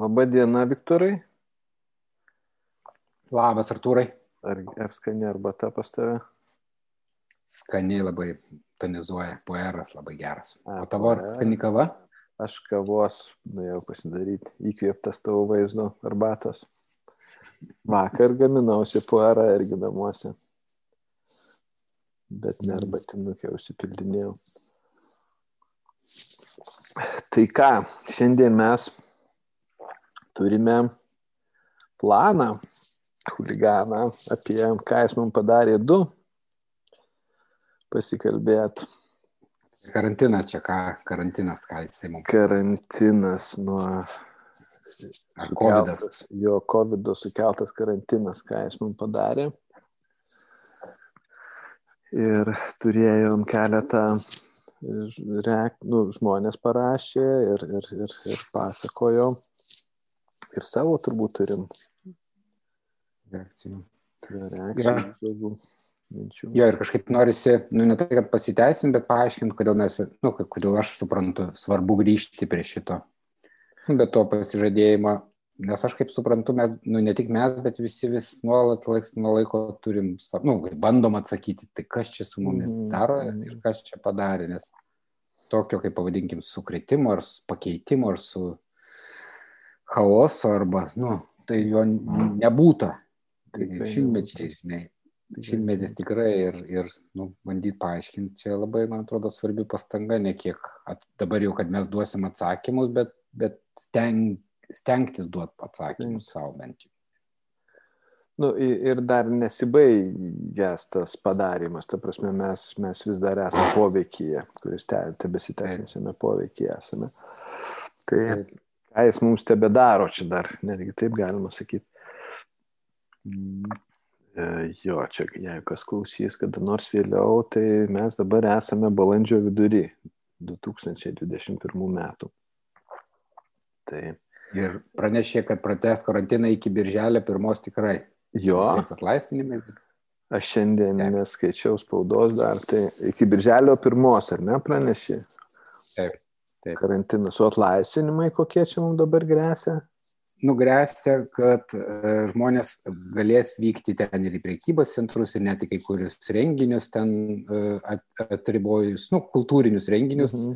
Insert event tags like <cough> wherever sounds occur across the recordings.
Labą dieną, Viktorai. Labas, Artūrai. Ar, ar skani arbata pas tave? Skaniai labai tonizuoja, pueras labai geras. A, O tavo pueras. skani kava? Aš kavos nuėjau pasidaryti, įkvėptas tavo vaizdo arbatos. Vakar gaminausi puerą irgi namuose. Bet ne arbatinukė užsipildinėjau. Tai ką, šiandien mes turime planą, huliganą, apie ką jis mums padarė du, pasikalbėti. Karantinas čia ką, karantinas, ką jisai mums. Karantinas nuo Ar Covidas. Jo COVID sukeltas karantinas, ką jis mums padarė. Ir turėjom keletą ž- reak, nu, žmonės parašė ir, ir, ir, ir pasakojo. Ir savo turbūt turim Reakcijų. reakcijų, minčių. Jo, ir kažkaip norisi, nu, ne tai, kad pasiteisim, bet paaiškinti, kodėl mes, nu, kodėl aš suprantu, svarbu grįžti prie šito. Bet to pasižadėjimo, nes aš kaip suprantu, mes, nu, ne tik mes, bet visi vis nuolat laiks nuo laiko turim, nu, bandom atsakyti, tai kas čia su mumis Mhm. daro ir kas čia padarė, nes tokio, kaip pavadinkim, sukretimo ar pakeitimo ar su chaoso arba, nu, tai jo n- nebūta. Tai Tikrai šimtmečiai, žinai. Šimtmetis tikrai ir, ir nu, bandyti paaiškinti, čia labai, man atrodo, svarbi pastanga, ne kiek at, dabar jau, kad mes duosim atsakymus, bet, bet steng, stengtis duoti atsakymus savo bent jau. Nu, ir dar nesibaigęs tas padarimas, ta prasme, mes, mes vis dar esame poveikyje, kuris te- tebesitęsiančiame poveikyje esame. Tai ką jis mums tebe daro, čia dar netgi taip galima sakyti. E, Jo, čia jeigu kas klausys, kada nors vėliau, tai mes dabar esame balandžio vidury 2021 metų. Tai Ir pranešė, kad prates karantiną iki birželio pirmos tikrai. jo, visais atlaisvinimais. Aš šiandien Taip. neskaičiau spaudos dar, tai iki birželio pirmos, ar ne, pranešė Taip. Taip. karantinas, o atlaisvinimai kokie čia mums dabar grėsia? Nugręsia, kad e, žmonės galės vykti ten ir į priekybos centrus, ir net į kai kurius renginius ten e, at- atribojus, nu, kultūrinius renginius. Mhm.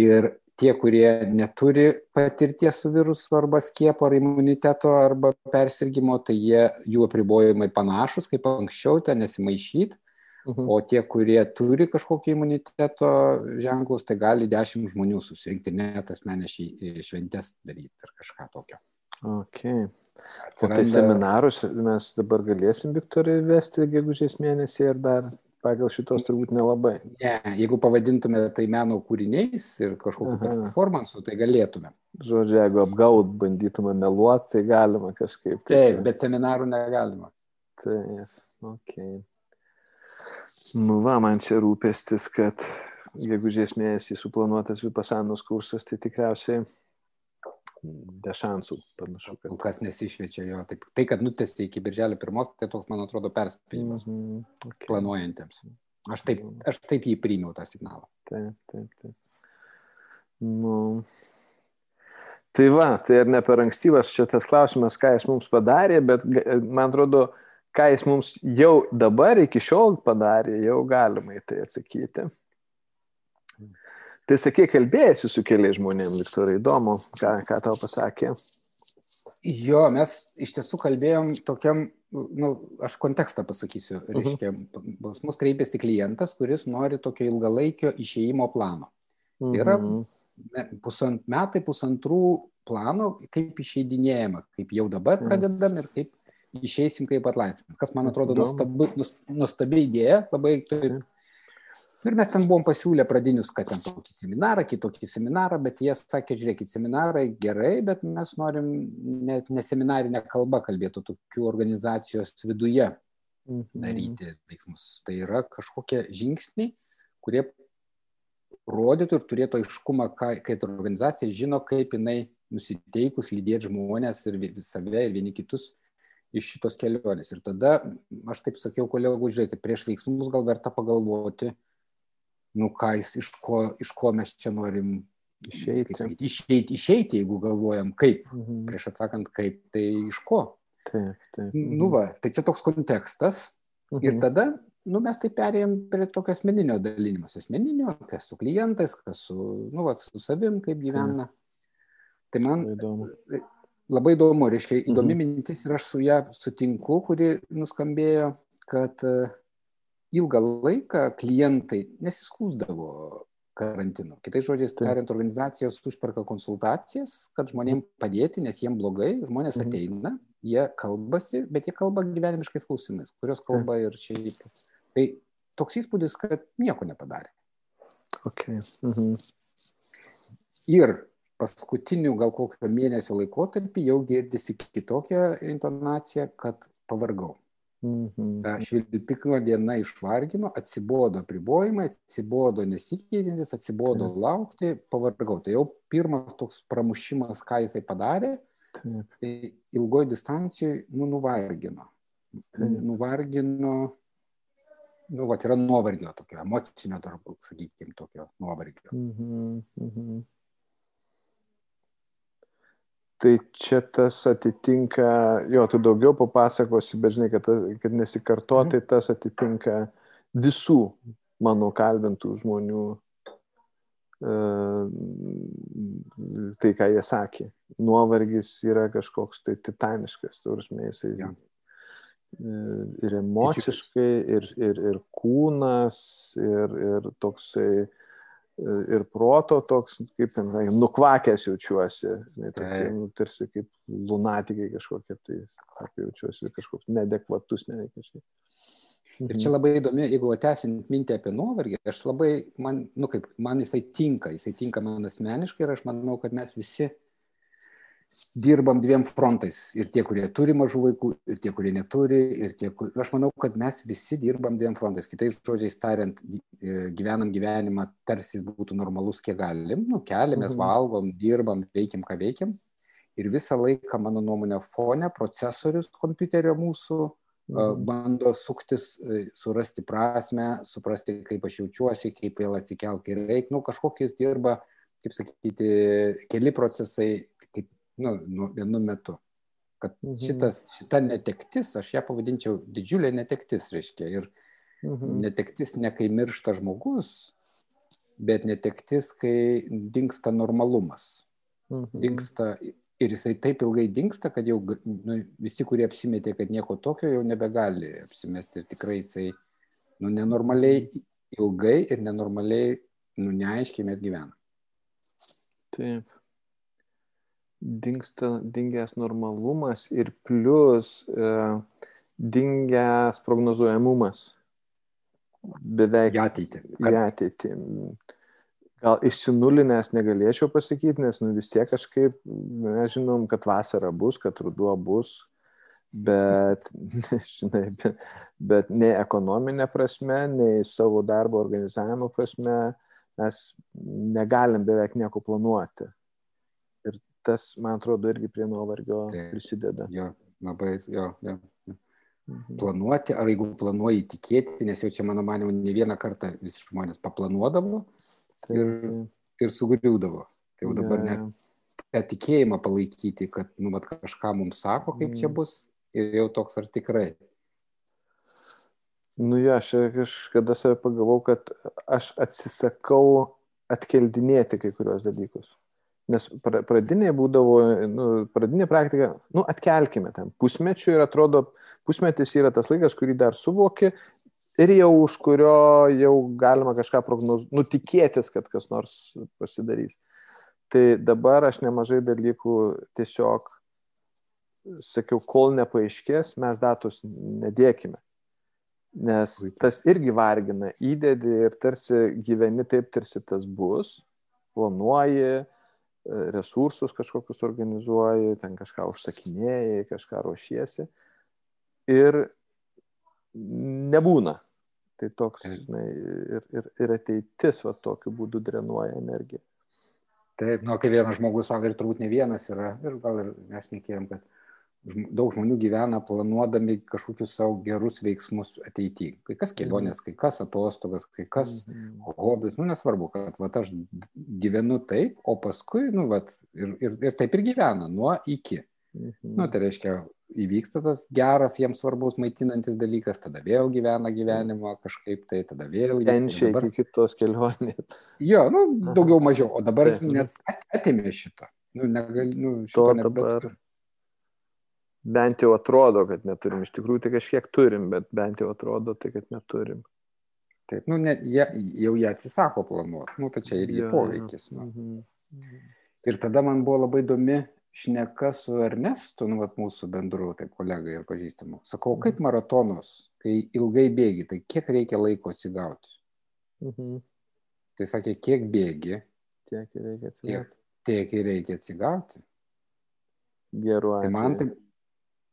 Ir tie, kurie neturi patirties su virusu arba skiepo ar imuniteto arba persirgymo, tai jie, jų apribojimai panašus kaip anksčiau, ten nesimaišyti. Mhm. O tie, kurie turi kažkokį imuniteto ženklus, tai gali dešimt žmonių susirinkti, net asmenės šventės daryti ar kažką tokio. Okay. O tai seminarus mes dabar galėsim, Viktorai, vesti gegužės mėnesį ir dar pagal šitos turbūt nelabai. Ne, jeigu pavadintume tai meno kūriniais ir kažkokiu performansu, tai galėtume. Žodžiu, jeigu apgaut bandytume meluoti, tai galima kažkaip. tai Taip, bet seminarų negalima. Taip, ok. Nu va, man čia rūpestis, kad gegužės mėnesį suplanuotas Vipasanos kursas, tai tikriausiai be šansų panašu, kad. kas nesišviečia jo. Taip, tai, kad nutesti iki birželio pirmos, tai toks, man atrodo, perspėjimas Mhm, okay. planuojantiems. Aš taip, aš taip jį priimiau tą signalą. Taip, taip, taip. Nu. Tai va, tai ar ne per ankstyvas čia tas klausimas, ką jis mums padarė, bet man atrodo, ką jis mums jau dabar iki šiol padarė, jau galima į tai atsakyti. Tai sakė, kalbėjasi su keliais žmonėmis, Viktorai, įdomu, ką, ką tau pasakė. Jo, mes iš tiesų kalbėjom tokiam, nu, aš kontekstą pasakysiu. Mhm. Reiškia, pas mus kreipėsi klientas, kuris nori tokio ilgalaikio išėjimo plano. Yra Mhm. pusant metai, pusantrų plano, kaip išeidinėjama, kaip jau dabar Mhm. pradedam ir kaip išeisim kaip atlaisvim. Kas man atrodo Įdomu. nuostabu, nus- nuostabi idėja, labai taip. Ir mes ten buvom pasiūlę pradinius, kad ten tokį seminarą, kitokį seminarą, bet jie sakė, žiūrėkit, seminarai gerai, bet mes norim ne, ne seminarinę kalbą kalbėti, tokių organizacijos viduje Mhm. daryti veiksmus. Tai yra kažkokie žingsniai, kurie rodytų ir turėtų aiškumą, ką- kad organizacija žino, kaip jinai nusiteikus lydėti žmonės ir save ir vieni kitus iš šitos kelionės. Ir tada, aš taip sakiau kolegų, žiūrėkit, prieš veiksmus gal verta pagalvoti, nu ką jis, iš ko, iš ko mes čia norim Išeiti. Sakyti, išeiti, išeiti, jeigu galvojam kaip, Mhm. prieš atsakant kaip, tai iš ko. Taip, taip. Nu va, tai čia toks kontekstas. Ir Mhm. tada, nu, mes tai perėjom prie tokio asmeninio dalymas. Asmeninio, kas su klientais, kas su, nu, va, su savim, kaip gyvena. Tai man Įdomu. Labai įdomu, reiškia, įdomi Mhm. mintis ir aš su ją sutinku, kuri nuskambėjo, kad e, ilgą laiką klientai nesiskūsdavo karantinu. Kitais žodžiais tariant, organizacijos užperka konsultacijas, kad žmonėms padėti, nes jiems blogai, žmonės Mhm. ateina, jie kalbasi, bet jie kalba gyvenimiškais klausimais, kurios kalba ir šiaip. Tai toks įspūdis, kad nieko nepadarė. Okay. Mhm. Ir paskutinių gal kokio mėnesio laikotarpį jau girdisi kitokia intonacija, kad pavargau. Mhm. Ta švilpiko diena išvargino, atsibodo pribojimai, atsibodo nesikeitintis, atsibodo Taip. laukti, pavargau. Tai jau pirmas toks pramušimas, ką jisai padarė, Taip. tai ilgoji distancijoje nu, nuvargino. Taip. Nuvargino, nu, va, yra nuovargio tokio, emocinio, darbo, sakykime, tokio nuovargio. Mhm. Mhm. Tai čia tas atitinka, jo, tu daugiau papasakosi, bet žinai, kad, kad nesikarto, Mhm. tas atitinka visų mano kalbintų žmonių e, tai, ką jie sakė. Nuovargis yra kažkoks tai titaniškas, turime jisai e, ir emociškai, ir, ir, ir kūnas, ir, ir toksai ir proto toks, kaip ten, nukvakęs jaučiuosi, žinai, tokie, nu, tarsi kaip lunatikai kažkokie, tai sako, jaučiuosi kažkoks neadekvatus, neveikia šiaip. Ir čia labai įdomi, jeigu tęsint mintį apie nuovargį, aš labai, man, nu kaip, man jisai tinka, jisai tinka man asmeniškai ir aš manau, kad mes visi dirbam dviem frontais. Ir tie, kurie turi mažų vaikų, ir tie, kurie neturi, ir tie, kur... aš manau, kad mes visi dirbam dviem frontais. Kitais žodžiais tariant, e, gyvenam gyvenimą tarsi jis būtų normalus, kiek galim, nu, keliamės, Mhm. valgom, dirbam, veikiam, ką veikiam. Ir visą laiką, mano nuomonė, fone procesorius kompiuterio mūsų Mhm. bando suktis, e, surasti prasme, suprasti, kaip aš jaučiuosi, kaip vėl atsikelti ir reikia. Nu, kažkokiais dirba, kaip sakyti, keli procesai, kaip, nu, nu, vienu metu. Kad Mhm. šitas, šita netektis, aš ją pavadinčiau didžiulė netektis, reiškia. Ir Mhm. netektis ne kai miršta žmogus, bet netektis, kai dinksta normalumas Mhm. dinksta ir jisai taip ilgai dinksta, kad jau nu, visi, kurie apsimetė, kad nieko tokio, jau nebegali apsimesti ir tikrai jisai nu, nenormaliai ilgai ir nenormaliai, nu, neaiškiai mes gyvename. Taip. Dingsta, dingęs normalumas ir plus e, dingęs prognozuojamumas. Beveik Į ateitį. į ateitį. Gal išsinulinęs negalėčiau pasakyti, nes nu, vis tiek kažkaip mes žinom, kad vasara bus, kad ruduo bus, bet, <laughs> žinai, bet, bet nei ekonominė prasme, nei savo darbo organizavimo prasme mes negalim beveik nieko planuoti. Tas, man atrodo, irgi prie nuovargio Taip. prisideda. Jo, labai, jo, jo. Mhm. Planuoti, ar jeigu planuoji tikėti, nes jau čia, mano manimu, ne vieną kartą visi žmonės paplanuodavo Taip, ir- ir sugriūdavo. Tai jau dabar Jo, net tą tikėjimą palaikyti, kad, nu, vat, kažką mums sako, kaip čia Mm. bus, ir jau toks ar tikrai. Nu jo, aš kažkada save pagavau, kad aš atsisakau atkeldinėti kai kurios dalykus. Nes pra- pradinė būdavo, nu, pradinė praktika, nu, atkelkime ten pusmečių ir atrodo, pusmetis yra tas laikas, kurį dar suvoki ir jau už kurio jau galima kažką prognozuoti, nutikėtis, kad kas nors pasidarys. Tai dabar aš nemažai dalykų tiesiog sakiau, kol nepaaiškės, mes datos nedėkime. Nes tas irgi vargina, įdedi ir tarsi gyveni taip, tarsi tas bus, planuoji, e, resursus kažkokius organizuoji, ten kažką užsakinėjai, kažką ruošiesi. Ir nebūna. Tai toks, žinai, ir, ir, ir ateitis va tokiu būdu drenuoja energiją. Taip, nu, kai vienas žmogus sako, ir turbūt ne vienas yra, ir gal ir mes nekėjom, kad daug žmonių gyvena planuodami kažkokius savo gerus veiksmus ateityje. Kai kas kelionės, kai kas atostogas, kai kas Mhm. hobis, nu nesvarbu, kad vat, aš gyvenu taip, o paskui, nu, vat, ir, ir, ir taip ir gyvena, nuo iki. Mhm. Nu, tai reiškia, įvyksta tas geras, jiems svarbus maitinantis dalykas, tada vėl gyvena gyvenimą kažkaip tai, tada vėl Kenčia dabar- iki kitos kelionės. Jo, nu, daugiau mažiau, o dabar net at- atėmė šitą. Nu, negali, nu, To šito dabar bent jau atrodo, kad neturim. Iš tikrųjų, tai kažkiek turim, bet bent jau atrodo tai, kad neturim. Taip, nu, net, jie, jau jie atsisako planuoti, nu, tai čia irgi Jo, poveikis. Nu. Mhm. Ir tada man buvo labai įdomi šneka su Ernestu, nu, vat, mūsų bendru, taip, kolega ir pažįstamu. Sakau, kaip maratonas, kai ilgai bėgi, tai kiek reikia laiko atsigauti? Mhm. Tai sakė, kiek bėgi, Tiek ir reikia tiek, atsitikti. tiek ir reikia atsigauti. Geru Tai man taip,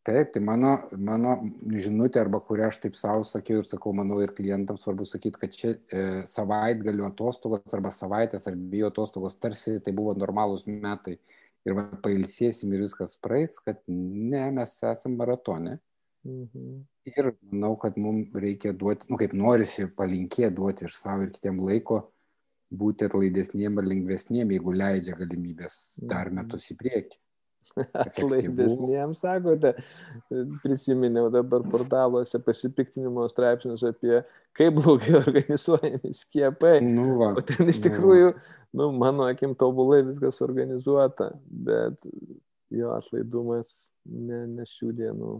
taip, tai mano, mano žinutė, arba kurią aš taip savo sakiau ir sakau, manau, ir klientams svarbu sakyti, kad čia e, savaitgalių atostogos arba savaitės ar dviejų atostogos tarsi tai buvo normalūs metai ir va, pailsėsim ir viskas praeis, kad ne, mes esame maratone. Mhm. Ir manau, kad mums reikia duoti, nu kaip norisi palinkėti duoti ir savo ir kitiem laiko būti atlaidesniem ar lengvesniem, jeigu leidžia galimybės dar Mhm. metus į priekį. Atlaidesniems, sakote, prisiminiau dabar portaluose pasipiktinimo straipsnius apie kaip blogai <laughs> organizuojami skiepai. Nu, va, O ten iš nu. tikrųjų, nu, mano akim tobulai viskas organizuota, bet jo atlaidumas ne, ne šių dienų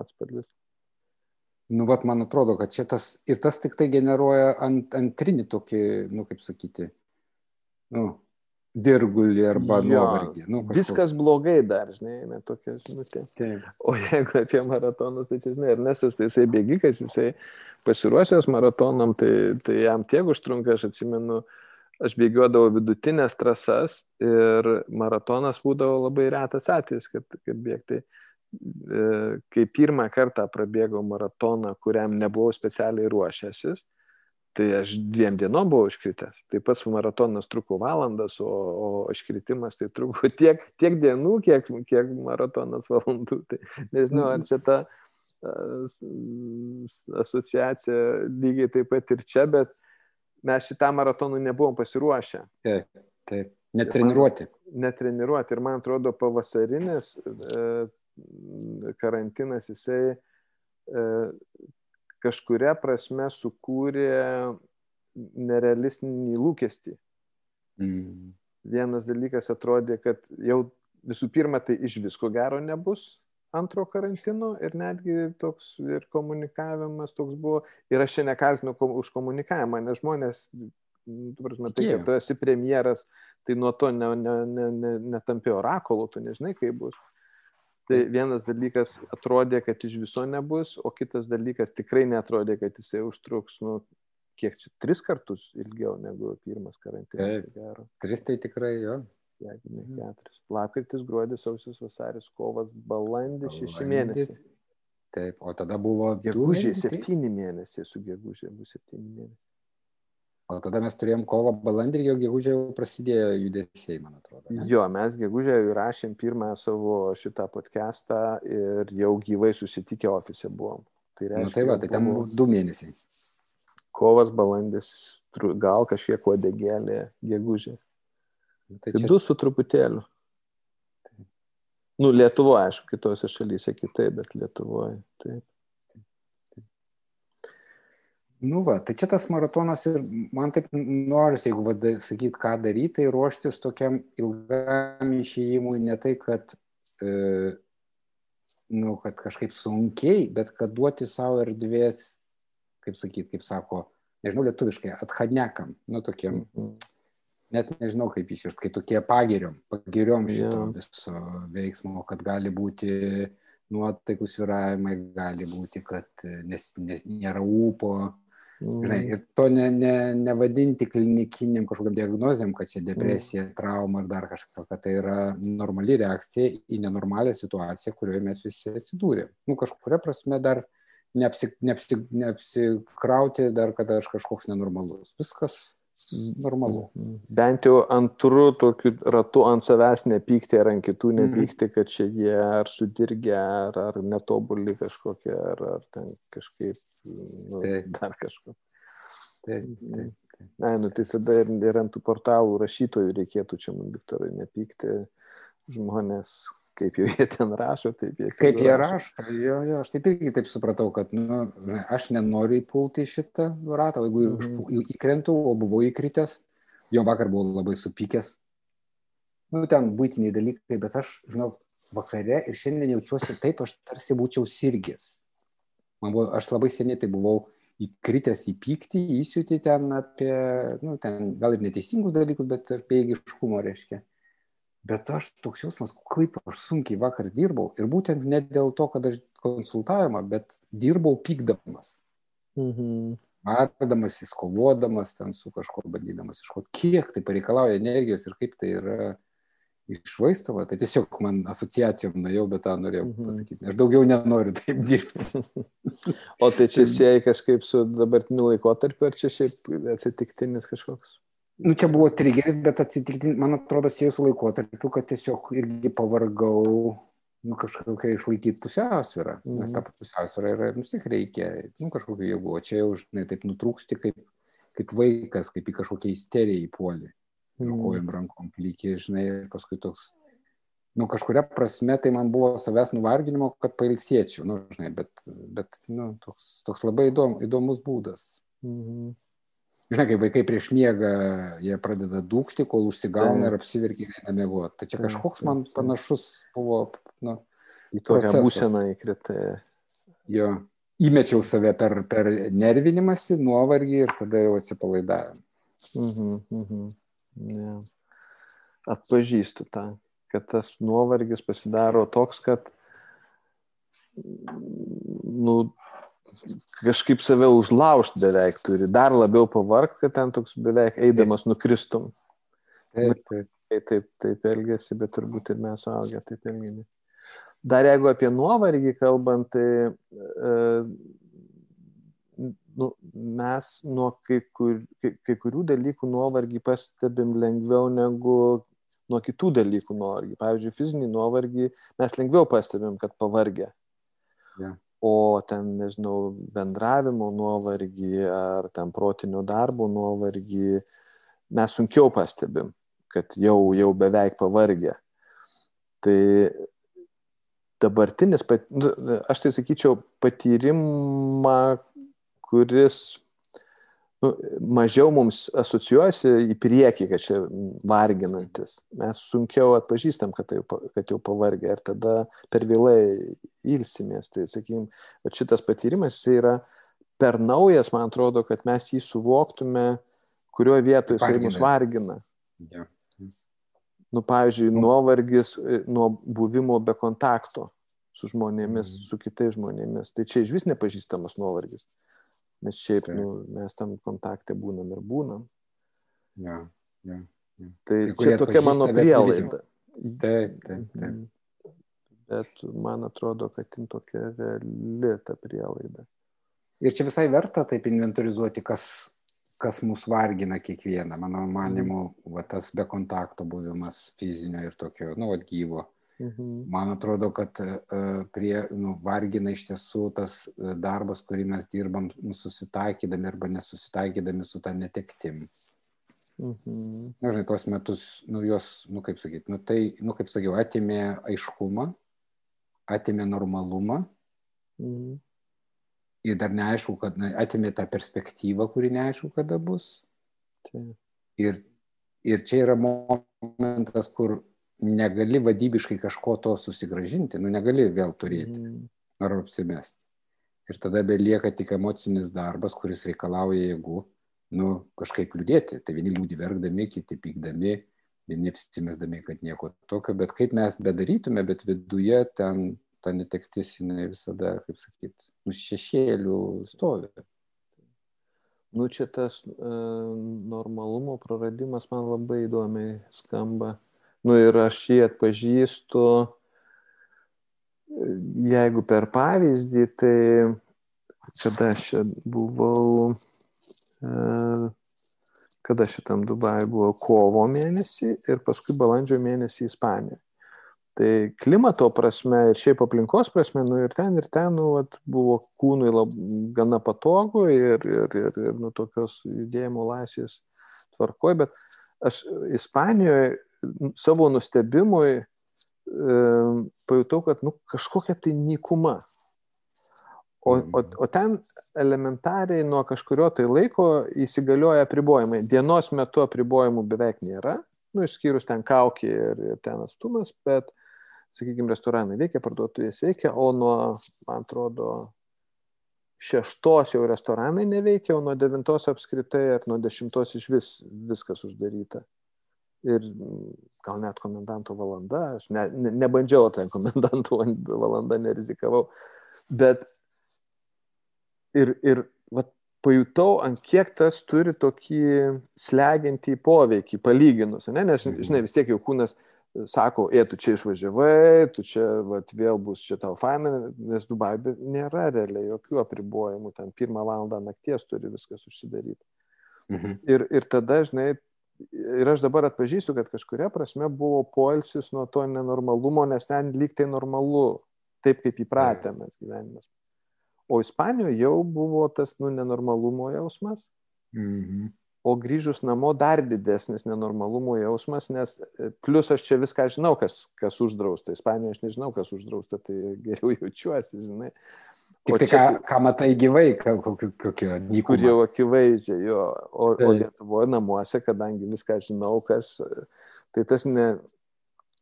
atspalvis. Nu, vat, man atrodo, kad čia tas ir tas tik tai generuoja ant, antrinį tokį, nu, kaip sakyti, nu, dirgulį arba Jo, nuovargį. Nu, kažkokį. Viskas blogai dar, žinai, ne tokia žinutė. O jeigu apie maratonus, tai čia, žinai, Ernestas, tai jisai bėgikas, jisai pasiruošęs maratonam, tai, tai jam tiek užtrunka, aš atsimenu, aš bėgiodavau vidutinės trasas ir maratonas būdavo labai retas atvejis, kad, kad bėgti. Kai pirmą kartą prabėgau maratoną, kuriam nebuvau specialiai ruošęsis, tai aš dviem dienom buvau iškritęs. Tai pats maratonas truko valandas, o, o iškritimas tai truko <laughs> tiek, tiek dienų, kiek, kiek maratonas valandų. Tai nežinau, ar čia ta asociacija lygiai taip pat ir čia, bet mes šitą maratonų nebuvom pasiruošę. Taip, taip. Netreniruoti. Netreniruoti. Ir man atrodo, pavasarinis e, karantinas jisai e, kažkuria prasme sukūrė nerealistinį lūkestį. Mm. Vienas dalykas atrodė, kad jau visų pirma, tai iš visko gero nebus antro karantino ir netgi toks ir komunikavimas toks buvo. Ir aš čia nekaltinu kom- už komunikavimą, nes žmonės, nu, tu prasme, tai, kad tu esi premjeras, tai nuo to ne, ne, ne, ne, netampi orakulu, tu nežinai, kaip bus. Tai vienas dalykas atrodė, kad iš viso nebus, o kitas dalykas tikrai netrodė, kad jisai užtruks, nu, kiek čia, tris kartus ilgiau negu pirmas karantinas. Gero Tris tai tikrai jo. jeigu ne keturis. Lapkritis, gruodis, sausis, vasaris, kovas, balandis, šeši mėnesiai. Taip, o tada buvo Gegužė, septyni mėnesiai, su gegužė bus septyni mėnesiai. O tada mes turėjom kovo balandį ir jau gegužė jau prasidėjo judesiai, man atrodo. ne? Jo, mes gegužė įrašėm pirmą savo šitą podcastą ir jau gyvai susitikę ofise buvom. Tai Nu, reiškia, tai va, tai ten buvo du mėnesiai. kovas, balandis, gal kažkiek uodegėlė, gegužė. Nu, Tai Tai čia du su truputėliu. Nu, Lietuvoje, aišku, kitose šalyse kitaip, bet Lietuvoje. Taip. Nu va, tai čia tas maratonas ir man taip norisi, jeigu vada, sakyt, ką daryti, tai ruoštis tokiam ilgam išėjimui, ne tai, kad, e, nu, kad kažkaip sunkiai, bet kad duoti savo erdvės, kaip sakyt, kaip sako, nežinau, lietuviškai, atchadnekam, nu, tokiem, Mhm. net nežinau kaip išsiųsti, kai tokie pagiriom, pagiriom šito Jo. viso veiksmo, kad gali būti nuotaikų sviravimai, gali būti, kad e, nes, nes, nėra ūpo, Žinai, ir to ne, ne, nevadinti klinikiniam kažkokiam diagnozėm, kad čia depresija, trauma ar dar kažką, kad tai yra normali reakcija į nenormalią situaciją, kurioje mes visi atsidūrėm. Nu, kažkuria prasme dar neapsi, neapsi, neapsikrauti dar, kad aš kažkoks nenormalus. Viskas normalu. Mhm. Bent jau antru tokiu ratu ant savęs nepykti ar ant kitų Mhm. nepykti, kad čia jie ar sudirgę, ar, ar netobuli kažkokie, ar, ar ten kažkaip, nu, Taip. dar kažko. Taip, taip. Na, nu tai tada ir, ir ant tų portalų rašytojų reikėtų čia man, Viktorai, nepykti žmonės, kaip jau jie ten rašo, taip jie. Kaip jie rašo, jo, jo, aš taip irgi taip supratau, kad nu, aš nenoriu įpulti į šitą ratą, jeigu į- įkrentu, o buvau įkritęs, jo vakar buvau labai supykęs. Nu, ten būtiniai dalykai, bet aš, žinau, vakare ir šiandien jaučiuosi taip, aš tarsi būčiau sirgęs. Man buvo, aš labai seniai tai buvau įkritęs į pyktį, įsiūtį ten apie, nu, ten gal ir neteisingus dalykus, bet apie eigiškumo reiškia. Bet aš toks jausmas, kaip aš sunkiai vakar dirbau. Ir būtent ne dėl to, kad aš konsultavimą, bet dirbau pykdamas. Mhm. Ardamas, įskovodamas, ten su kažkuo bandydamas iškoti, kiek tai pareikalauja energijos ir kaip tai yra išvaistoma. Tai tiesiog man asociacijom nuėjau, bet tą norėjau Mhm. pasakyti. Aš daugiau nenoriu taip dirbti. <laughs> O tai čia sieja kažkaip su dabartiniu laikotarpiu, ar čia šiaip atsitiktinis kažkoks? Nu, čia buvo trigeris, bet atsitikti, man atrodo, sieju su laikotarpiu, kad tiesiog irgi pavargau nu, kažkokią išlaikyti pusiausvyrą. Mhm. Nes ta pusiausvyrą yra, nu, tik reikia, nu, kažkokiu jėgu. O čia jau, žinai, taip nutrūksti kaip, kaip vaikas, kaip į kažkokią isteriją įpuolį. Ir Mhm. kojom rankom plykiai, žinai, ir paskui toks, nu, kažkuria prasme tai man buvo savęs nuvarginimo, kad pailsėčiau, nu, žinai, bet, bet nu, toks, toks labai įdom, įdomus būdas. Mhm. Žinai, kai vaikai prieš miegą, jie pradeda dūkti, kol užsigauna ir apsiverkia ir eina miegoti. Tai čia kažkoks man panašus buvo, nu, Į tokią būseną įkritai. jo, įmečiau save per, per nervinimąsi, nuovargį ir tada jau atsipalaidavimą. Mhm, mhm. Ja. Atpažįstu tą, kad tas nuovargis pasidaro toks, kad nu, kažkaip save užlaužti beveik turi, dar labiau pavargti, kad ten toks beveik eidamas nukristum. Taip, taip. Tai taip, taip elgesi, bet turbūt ir mes suaugę taip elgiamės. Dar jeigu apie nuovargį kalbant, tai e, nu, mes nuo kai, kur, kai, kai kurių dalykų nuovargį pastebim lengviau negu nuo kitų dalykų nuovargį. Pavyzdžiui, fizinį nuovargį mes lengviau pastebim, kad pavargę. Ja. O ten, nežinau, bendravimo nuovargį ar ten protinio darbo nuovargį mes sunkiau pastebim, kad jau, jau beveik pavargę. Tai dabartinis, nu, aš tai sakyčiau, patyrimą, kuris nu, mažiau mums asocijuosi į priekį, kad čia varginantis. Mes sunkiau atpažįstam, kad, tai, kad jau pavargę ir tada per vėlai ilsimės. Tai, sakykime, šitas patyrimas yra per naujas, man atrodo, kad mes jį suvoktume, kurioje vietoje jisai mus vargina. Ja. Nu, pavyzdžiui, Nu. nuovargis e, nuo buvimo be kontakto su žmonėmis, Mhm. su kitais žmonėmis. Tai čia iš vis nepažįstamas nuovargis. Nes šiaip Taip. nu, mes tam kontakte būnam ir būnam. Ja. Ja. Tai Kai kurie čia tokia mano prielaida. Taip, taip, taip. Mhm. Bet man atrodo, kad jin tokia reali ta prielaida. Ir čia visai verta taip inventorizuoti, kas, kas mus vargina kiekvieną. Mano manimu, va, tas be kontakto buvimas fizinio ir tokio, nu, vat, gyvo. Mhm. Man atrodo, kad e, prie, nu, vargina iš tiesų tas e, darbas, kurį mes dirbam, nu, susitaikydami arba nesusitaikydami su tą netektim. Mhm. Na, žinai, tuos metus, nu, juos, nu, kaip sakyti, nu, tai, nu, kaip sakiau, atimė aiškumą, atimė normalumą Mhm. ir dar neaišku, kad na, atimė tą perspektyvą, kuri neaišku, kada bus. Taip. Ir, ir čia yra momentas, kur negali vadybiškai kažko to susigražinti, nu negali vėl turėti Mhm. ar apsimesti. Ir tada belieka tik emocinis darbas, kuris reikalauja jėgų, nu kažkaip liūdėti. Tai vieni liūdį verkdami, kiti pykdami, vieni apsimesdami, kad nieko tokio, bet kaip mes bedarytume, bet viduje ten ta netektis, jinai visada, kaip sakyti, nu šešėlių stovi. Nu, čia tas e, normalumo praradimas man labai įdomiai skamba. Nu ir aš jį atpažįstu, jeigu per pavyzdį, tai kada aš čia buvau, e, kada šitam Dubai buvo kovo mėnesį ir paskui balandžio mėnesį Ispanija. Tai klimato prasme ir šiaip aplinkos prasme, nu ir ten, ir ten, nu, at, buvo kūnui lab, gana patogu ir, ir, ir, ir nu, tokios judėjimo laisvės tvarkoj, bet aš Ispanijoje savo nustebimui e, pajutau, kad nu, kažkokia tai nikuma. O, o, o ten elementariai nuo kažkurio tai laiko įsigalioja apribojimai. Dienos metu apribojimų beveik nėra, nu, išskyrus ten kaukį ir, ir ten atstumas, bet, sakykime, restoranai veikia, parduotuvės veikia, o nuo, man atrodo, šeštos jau restoranai neveikia, o nuo devintos apskritai ar nuo dešimtos iš vis viskas uždaryta. Ir gal net komendanto valanda, aš ne, ne, nebandžiau ten komendanto valandą, nerizikavau, bet ir, ir vat, pajutau, ant kiek tas turi tokį slegiantį poveikį, palyginus, ne? nes, mhm. žinai, vis tiek jau kūnas sako, e, tu čia išvažiavai, tu čia vat, vėl bus čia tau faina, nes Dubai nėra realiai jokių apribojimų, ten pirmą valandą nakties turi viskas užsidaryti. Mhm. Ir, ir tada, žinai, ir aš dabar atpažįstu, kad kažkuria prasme buvo poilsis nuo to nenormalumo, nes ten lyg tai normalu, taip kaip įpratę mes gyvenimas. O Ispanijoje jau buvo tas nu, nenormalumo jausmas. Mhm. O grįžus namo dar didesnis nenormalumo jausmas, nes e, plus aš čia viską žinau, kas, kas uždrausta. Ispanijoje aš nežinau, kas uždrausta, tai geriau <laughs> jaučiuosi, žinai. Tik tai, čia, ką, ką matai gyvai, kokio, nykumo. Kur jau akivaizdžiai, jo. O, tai. o Lietuvoje namuose, kadangi viską žinau, kas, tai tas ne,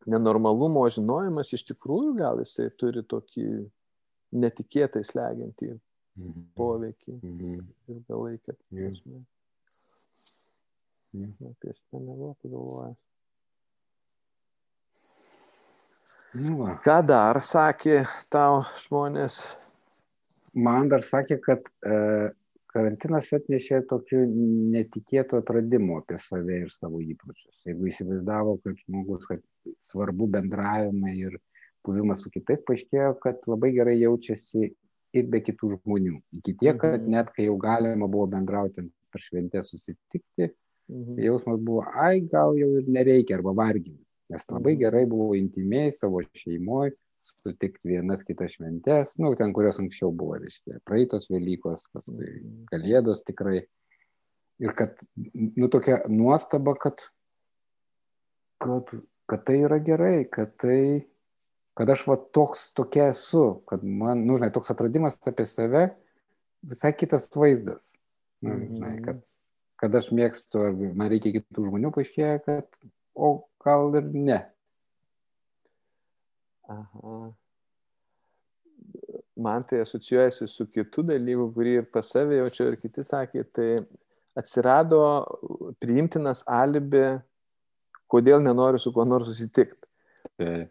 nenormalumo žinojimas iš tikrųjų gal jisai turi tokį netikėtai slegiantį mhm. poveikį mhm. ilgalaikę prasme. Mhm. Apie šitą nebuvau pagalvojęs. Nu va. Ką dar sakė tau žmonės? Man dar sakė, kad e, karantinas atnešė tokių netikėtų atradimų apie save ir savo įpročius. Jeigu įsivaizdavo, kad žmogus, kad svarbu bendravimai ir buvimas su kitais, paaiškėjo, kad labai gerai jaučiasi ir be kitų žmonių. Iki tiek, kad mhm. net kai jau galima buvo bendrauti per šventę susitikti, mhm. jausmas buvo, ai, gal jau ir nereikia arba varginti. Nes labai mhm. gerai buvo intimiai savo šeimoje, sutikti vienas kitas šventės, nu, ten, kurios anksčiau buvo, reiškia, praeitos Velykos, paskui mhm. Kalėdos tikrai. Ir kad, nu, tokia nuostaba, kad, kad, kad tai yra gerai, kad tai kad aš va toks tokia esu, kad man, nu, žinai, toks atradimas apie save, visai kitas vaizdas. Nu, žinai, mhm. kad, kad aš mėgstu, ar man reikia kitų žmonių, paaiškėja, kad, o gal ir ne. Aha. Man tai asocijuojasi su kitu dalyku, kurį ir pas save jaučiu, ir kiti sakė, tai atsirado priimtinas alibi, kodėl nenoriu su kuo nors susitikti.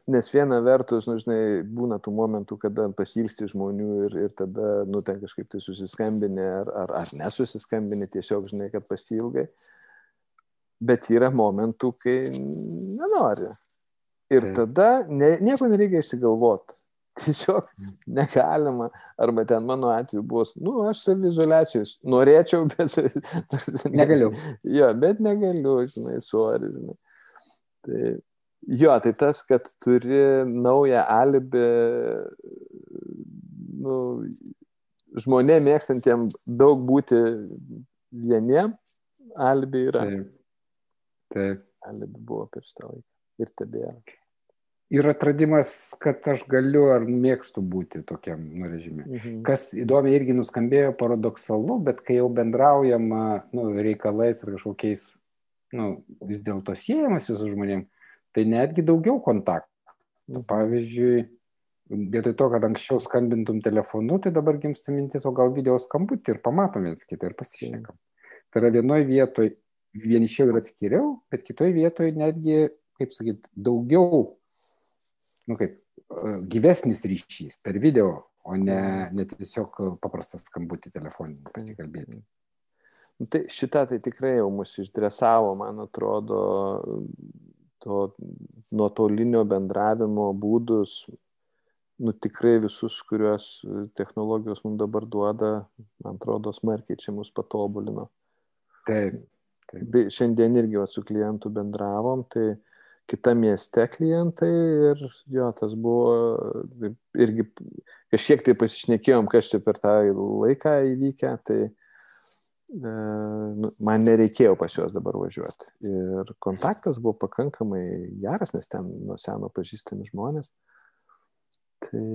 Nes viena vertus, nu, žinai, būna tų momentų, kada pasilgsti žmonių ir, ir tada, nu, ten kažkaip tai susiskambini ar, ar, ar nesusiskambini, tiesiog, žinai, kad pasilgai. Bet yra momentų, kai nenori. Ir tada ne, nieko nereikia išsigalvoti. <laughs> Tiesiog negalima. Arba ten mano atveju buvo, nu, aš savizolacijos norėčiau, <laughs> bet... Negaliu. jo, bet negaliu, žinai, suori, žinai. Tai Jo, tai tas, kad turi naują alibi, nu, žmonė mėgstantiem daug būti vieniem, alibi yra. Taip. Taip. Alibi buvo per šitą laiką ir tebėra. Ir atradimas, kad aš galiu ar mėgstu būti tokiam nu, režime. Mhm. Kas įdomiai irgi nuskambėjo paradoksalu, bet kai jau bendraujama nu, reikalais ar kažkokiais, nu, vis dėlto siejamasi su žmonėmis, tai netgi daugiau kontaktų. Nu, pavyzdžiui, vietoj to, kad anksčiau skambintum telefonu, tai dabar gimsta mintis, o gal video skambutį ir pamatom viens kitą ir pasišnekam. Tai yra vienoje vietoje vienišiau ir atskiriau, bet kitoje vietoje netgi, kaip sakyt, daugiau, nu kaip, e, gyvesnis ryšys per video, o ne, ne tiesiog paprastas skambutį telefoninį pasikalbėti. Nu, tai šitą tai tikrai jau mus išdresavo, man atrodo, to nuotolinio bendravimo būdus, nu tikrai visus, kuriuos technologijos mums dabar duoda, man atrodo, smarkiai čia mus patobulino. Taip, Tai šiandien irgi su klientu bendravom, tai kita mieste klientai ir jo, tas buvo irgi kažkiek tai pasišnekėjom, kas čia per tą laiką įvykę, tai e, nu, man nereikėjo pas juos dabar važiuoti. Ir kontaktas buvo pakankamai geras, nes ten nuo seno pažįstami žmonės. Tai,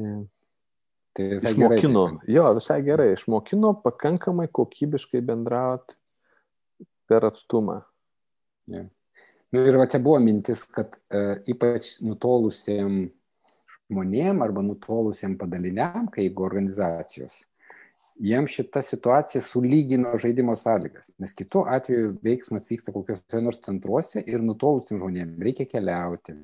tai išmokino, gerai, jo, visai gerai, išmokino pakankamai kokybiškai bendrauti per atstumą. Yeah. Nu, ir va čia buvo mintis, kad e, ypač nutolusiem žmonėm arba nutolusiem padaliniam, kaip organizacijos, jiems šita situacija sulygino žaidimo sąlygas, nes kitu atveju veiksmas vyksta kokiuose nors centruose ir nutolusiem žmonėm reikia keliauti.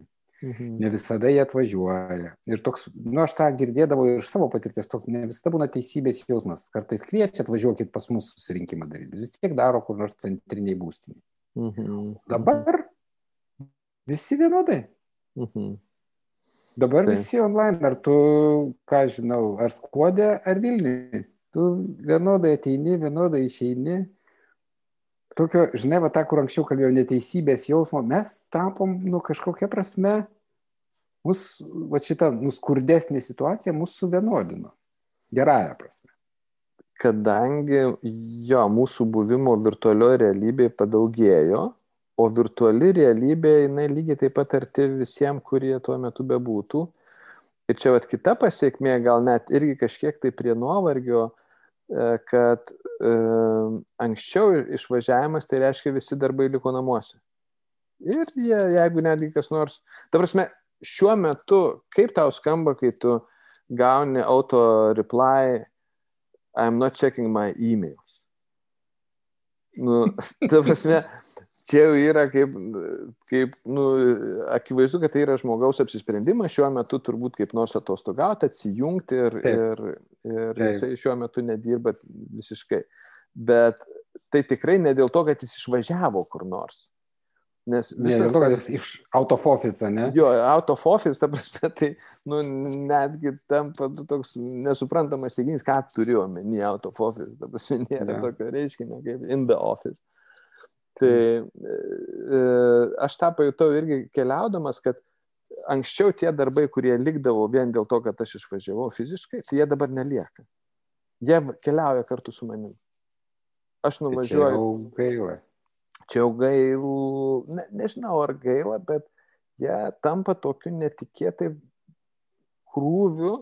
Mhm. Ne visada jie atvažiuoja. Ir toks, nu aš tą girdėdavau iš savo patirties, toks ne visada būna teisybės jausmas. Kartais kviečia atvažiuokit pas mus susirinkimą daryti, vis tiek daro kur nors centriniai būstiniai. Mhm. Dabar Visi vienodai. Mhm. Dabar tai. visi online, ar tu, ką žinau, ar skuodė, ar Vilniui. Tu vienodai ateini, vienodai išeini. Tokio, žinai, va tą, kur anksčiau kalbėjau, neteisybės jausmo, mes tapom, nu, kažkokia prasme, mūsų, va šita nuskurdesnė situacija mūsų suvienodino. Gerąją prasme. Kadangi jo, mūsų buvimo virtualioje realybėje padaugėjo, o virtuali realybė, jinai lygiai taip pat arti visiems, kurie tuo metu bebūtų. Ir čia vat kita pasiekmė, gal net irgi kažkiek tai prie nuovargio, e, kad e, anksčiau išvažiavimas tai reiškia visi darbai liko namuose. Ir jie, jeigu netgi kas nors, ta prasme, šiuo metu, kaip tau skamba, kai tu gauni auto reply, I'm not checking my emails. Nu, <laughs> ta prasme, čia jau yra kaip, kaip nu, akivaizdu, kad tai yra žmogaus apsisprendimas šiuo metu turbūt kaip nors atostogauti, atsijungti ir, Taip. ir, ir Taip. jisai šiuo metu nedirba visiškai. Bet tai tikrai ne dėl to, kad jis išvažiavo kur nors. Nes visas... Ne, jis iš out of office, ne? Jo, out of office, ta prasme, tai nu, netgi tampa toks nesuprantamas teiginys, ką turiu omeny out of office, ta prasme, nėra yeah. tokio reiškinio kaip in the office. Tai e, e, aš tą pajutau irgi keliaudamas, kad anksčiau tie darbai, kurie likdavo vien dėl to, kad aš išvažiavau fiziškai, tai jie dabar nelieka. Jie keliauja kartu su manim. Aš nuvažiuoju. Tai čia jau gaila. Čia jau gailų, ne, nežinau ar gaila, bet jie tampa tokiu netikėtai krūviu,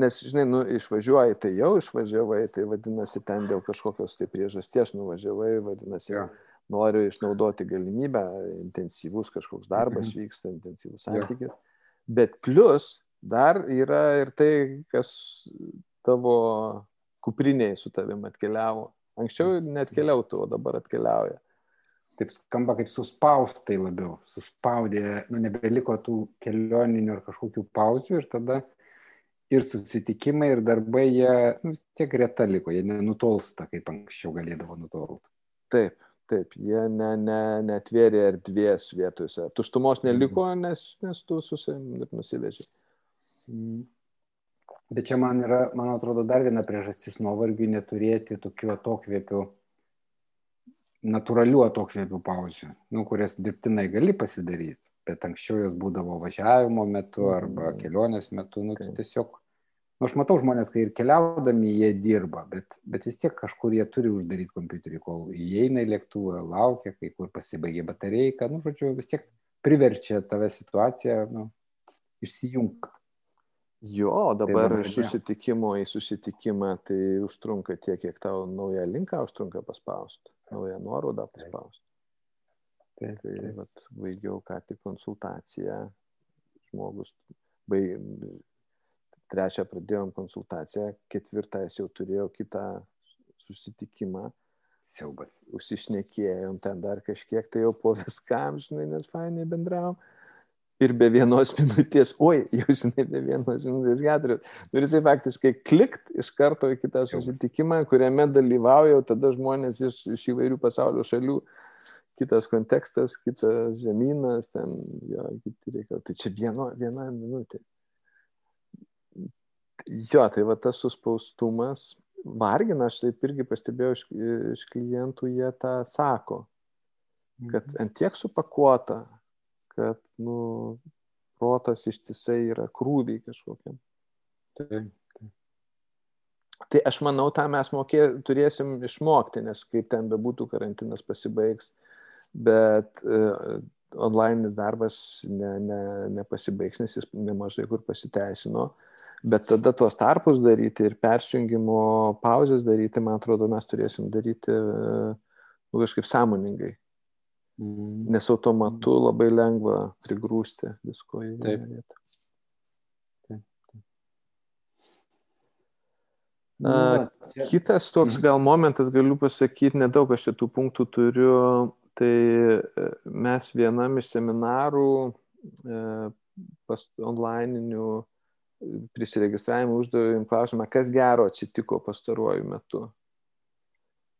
nes, žinai, nu, išvažiuoji, tai jau išvažiavai, tai vadinasi, ten dėl kažkokios tai priežasties nuvažiavai, vadinasi, ja. noriu išnaudoti galimybę, intensyvus kažkoks darbas mhm. vyksta, intensyvus santykis. Ja. Bet plus dar yra ir tai, kas tavo kupriniai su tavim atkeliavo. Anksčiau net keliautų, o dabar atkeliauja. Taip skamba kaip suspaustai labiau. Suspaudė, nu nebeliko tų kelioninių ar kažkokių pauzių ir tada ir susitikimai, ir darbai, jie nu, vis tiek greta liko, jie nenutolsta, kaip anksčiau galėdavo nutolti. Taip, taip, jie ne, ne, netvėrė erdvės vietose. Tuštumos neliko, mm. nes, nes tu susim ir nusiveži. Mm. Bet čia man yra, man atrodo, dar viena priežastis nuovargiui neturėti tokių atokvėpių, natūralių atokvėpių pauzių, nu, kurias dirbtinai gali pasidaryti bet anksčiau jos būdavo važiavimo metu arba mhm. kelionės metu, nu, tai tiesiog, nu, aš matau žmonės, kai ir keliaudami jie dirba, bet, bet vis tiek kažkur jie turi uždaryti kompiuterį, kol įeina į lėktuvą, laukia, kai kur pasibaigia batereika, nu, žodžiu, vis tiek priverčia tave situaciją, nu, išsijungti. Jo, dabar tai iš susitikimo į susitikimą tai užtrunka tiek, kiek tau naują linką užtrunka paspausti, naują nuorodą paspausti. Taip, tai taip. Vat, baigiau ką tik konsultaciją, žmogus, baig... trečią pradėjom konsultaciją, ketvirtą jis jau turėjo kitą susitikimą. Siaubas. Užsišnekėjom ten dar kažkiek, tai jau po viskam, žinai, nes fainai bendravom. Ir be vienos minutės, oi, jau žinai, be vienos minutės keturios. Ir tai faktiškai klikt iš karto į kitą susitikimą, kuriame dalyvauja tada žmonės iš, iš įvairių pasaulio šalių kitas kontekstas, kitas žemynas, ten jo, kiti reikalai. Tai čia vieno, viena minutė. Jo, tai va tas suspaustumas, vargina, aš taip irgi pastebėjau iš, iš klientų, jie tą sako, kad Mhm. ant tiek supakuota, kad, nu, protas ištisai yra krūviai kažkokiam. Taip. Tai aš manau, tą mes mokė, turėsim išmokti, nes kaip ten bebūtų, karantinas pasibaigs, bet uh, online darbas ne, ne, nepasibaigs, nes jis nemažai kur pasiteisino. Bet tada tuos tarpus daryti ir persijungimo pauzes daryti, man atrodo, mes turėsim daryti uh, nu, kažkaip sąmoningai. Mhm. Nes automatu labai lengva prigrūsti visko į vietą. Nu, A, va, čia- Kitas toks gal momentas, galiu pasakyti, nedaug aš šitų punktų turiu, tai e, mes vienam iš seminarų e, pas onlininių e, prisiregistravimų uždavėm klausimą, kas gero atsitiko pastaruoju metu.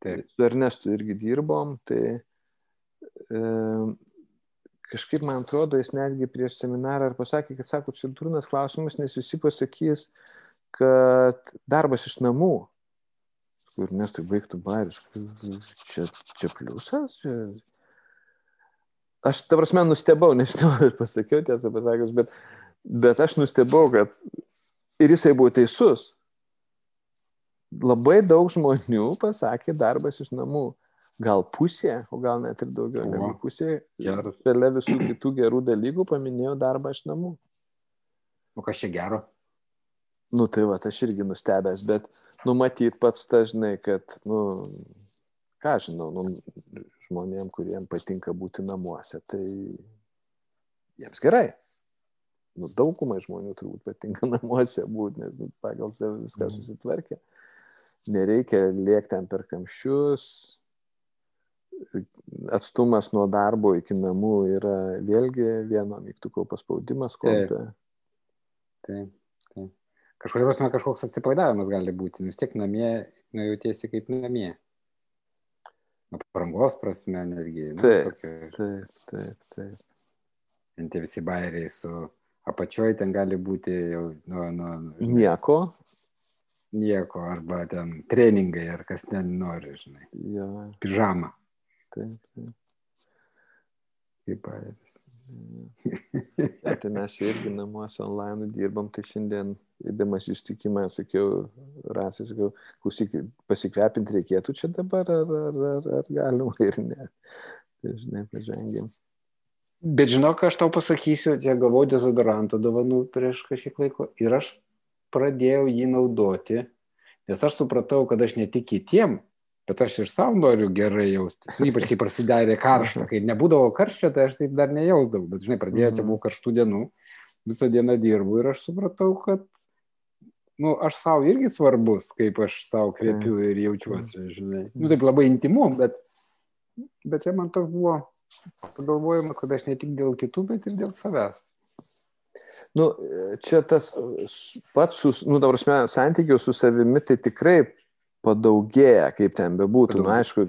Taip. Su Ernestu irgi dirbom, tai e, kažkaip man atrodo, jis netgi prieš seminarą ir pasakė, kad sako, čia durnas klausimas, nes visi pasakys, kad darbas iš namų. Kur nes tai baigtų bairius. Čia, čia pliusas. Čia... Aš, ta prasme, nustebau, <laughs> nežinau, ar pasakiau tiesą pasakius, bet, bet aš nustebau, kad ir jisai buvo teisus. Labai daug žmonių pasakė darbas iš namų. Gal pusė, o gal net ir daugiau negu pusė. geras. Šalia visų kitų gerų dalykų paminėjau darbą iš namų. O kas čia gero? Nu tai va, aš irgi nustebęs, bet numatyt pats dažnai, kad, nu, ką žinau, nu, žmonėm, kuriems patinka būti namuose, tai jiems gerai. Nu, daugumai žmonių turbūt patinka <laughs> namuose būti, nes nu, pagal save viską Mhm. susitvarkė. Nereikia lėkti ten per kamščius. Atstumas nuo darbo iki namų yra vėlgi vieno mygtuko paspaudimas kompe. Taip, taip. Kažkokia prasme kažkoks atsipalaidavimas gali būti. Nu, Vis tiek namie, nu, jautiesi kaip namie. Aprangos prasme netgi. Nu, Taip. tokio- Taip, taip, taip. Ten tie visi bairiai su apačioj ten gali būti jau nuo, nuo žinai, Nieko. nieko, arba ten treningai, ar kas ten nori, žinai. Jo, Pižama. taip, taip. Kaip bairis. Ja, tai mes čia irgi namuose online dirbam, tai šiandien, įdamas įstikimą, sakiau, rasai, sakiau, klausyk, pasikrepinti reikėtų čia dabar, ar, ar, ar, ar galima <laughs> ir ne. Tai žinai, pažengėm. Bet žinok, aš tau pasakysiu, čia gavau dezodoranto dovanų prieš kažkiek laiko ir aš pradėjau jį naudoti, nes aš supratau, kad aš ne tik kitiem, bet aš ir savo noriu gerai jausti. Ypač kai prasidėjo karšta, kai nebūdavo karščio, tai aš taip dar nejausdavau, bet žinai, pradėjo čia Mhm. buvo karštų dienų, visą dieną dirbu ir aš supratau, kad nu, aš savo irgi svarbus, kaip aš savo kreipiu ir jaučiuosi, žinai. Nu, taip labai intimu, bet, bet čia man toks buvo pagalvojimas, kad aš ne tik dėl kitų, bet ir dėl savęs. Nu, čia tas pats, nu, dabar mes santykių su savimi, tai tikrai padaugėja, kaip ten bebūtų. Nu, Padaugėja. aišku,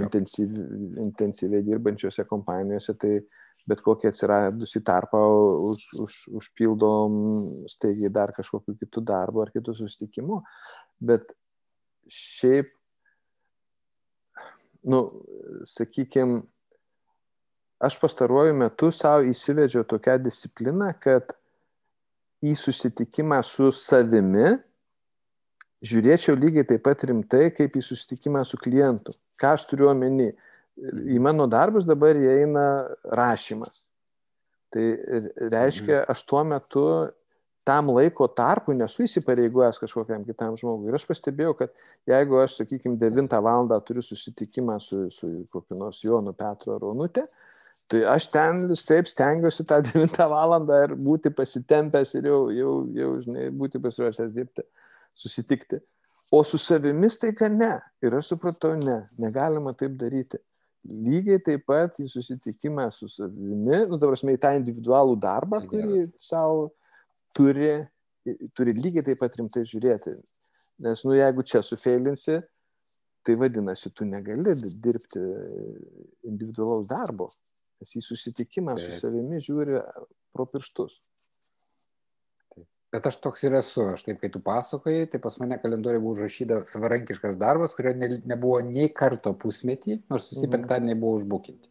intensyvi, intensyviai dirbančiose kompanijose, tai bet kokį atsiradusį tarpą už, už, užpildom staigiai dar kažkokiu kitų darbu ar kitų susitikimų. Bet šiaip, nu, sakykime, aš pastaruoju metu savo įsivedžiau tokią discipliną, kad į susitikimą su savimi žiūrėčiau lygiai taip pat rimtai, kaip į susitikimą su klientu. Ką aš turiu omeny? Į mano darbus dabar įeina rašymas. Tai reiškia, aš tuo metu tam laiko tarpu nesu įsipareigojęs kažkokiam kitam žmogui. Ir aš pastebėjau, kad jeigu aš, sakykime, 9 val. turiu susitikimą su, su kokiu nors Jonu Petru ar Onutė, tai aš ten vis taip stengiuosi tą <laughs> 9 val. ir būti pasitempęs ir jau, jau, jau žinai, būti pasiruošęs dirbti, susitikti. O su savimis tai ką ne. Ir aš supratau, ne, negalima taip daryti. Lygiai taip pat į susitikimą su savimi, nu, dabar mes į tą individualų darbą, Tai kurį savo turi, turi lygiai taip pat rimtai žiūrėti. Nes, nu, jeigu čia sufeilinsi, tai vadinasi, tu negali dirbti individualaus darbo. Nes į susitikimą su Taip. savimi žiūri pro pirštus. Bet aš toks ir esu, aš taip, kai tu pasakojai, tai pas mane kalendoriuje buvo užrašyta savarankiškas darbas, kurio ne, nebuvo nei karto pusmetį, nors visi mm. penktadieniai buvo užbukinti.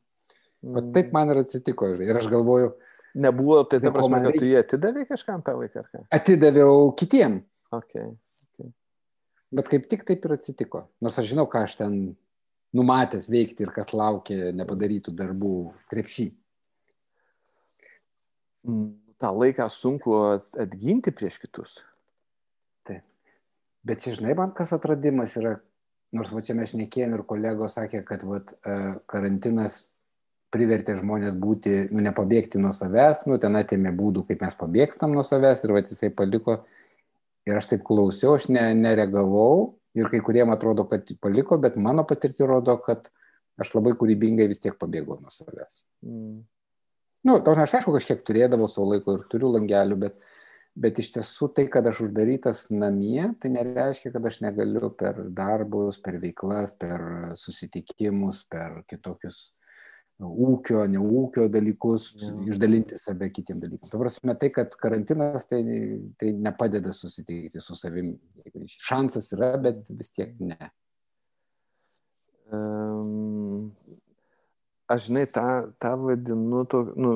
Mm. Bet taip man ir atsitiko. Ir aš galvoju. Nebuvo, tai ta prasme, kad tu jį atidavė kažkam tą laiką? Atidaviau kitiem. Okay. Okay. Bet kaip tik taip ir atsitiko. Nors aš žinau, ką aš ten numatęs veikti ir kas laukia nepadarytų darbų krepšį. Tą laiką sunku atginti prieš kitus. Taip. Bet čia, žinai, man kas atradimas yra, nors va čia mes nekėjom ir kolegos sakė, kad va, e, karantinas privertė žmonės būti, nu, nepabėgti nuo savęs, nu, ten atėmė būdų, kaip mes pabėgstam nuo savęs ir va, jisai paliko. Ir aš taip klausiau, aš ne, neregavau ir kai kuriem atrodo, kad paliko, bet mano patirtį rodo, kad aš labai kūrybingai vis tiek pabėgau nuo savęs. Mm. Nu, tos aš aišku kažkiek turėdavau savo laiko ir turiu langelių, bet, bet iš tiesų tai, kad aš uždarytas namie, tai nereiškia, kad aš negaliu per darbus, per veiklas, per susitikimus, per kitokius ūkio, neūkio dalykus, ja. išdalinti save kitiem dalykam. Tuo prasme, tai, kad karantinas tai, tai nepadeda susitikti su savimi. Šansas yra, bet vis tiek ne. Um, aš žinai, tą, tą vadinu, to, nu,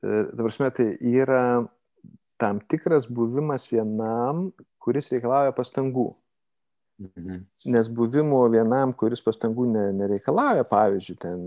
e, ta prasme, tai yra tam tikras buvimas vienam, kuris reikalauja pastangų. Mhm. Nes buvimo vienam, kuris pastangų ne, nereikalauja, pavyzdžiui, ten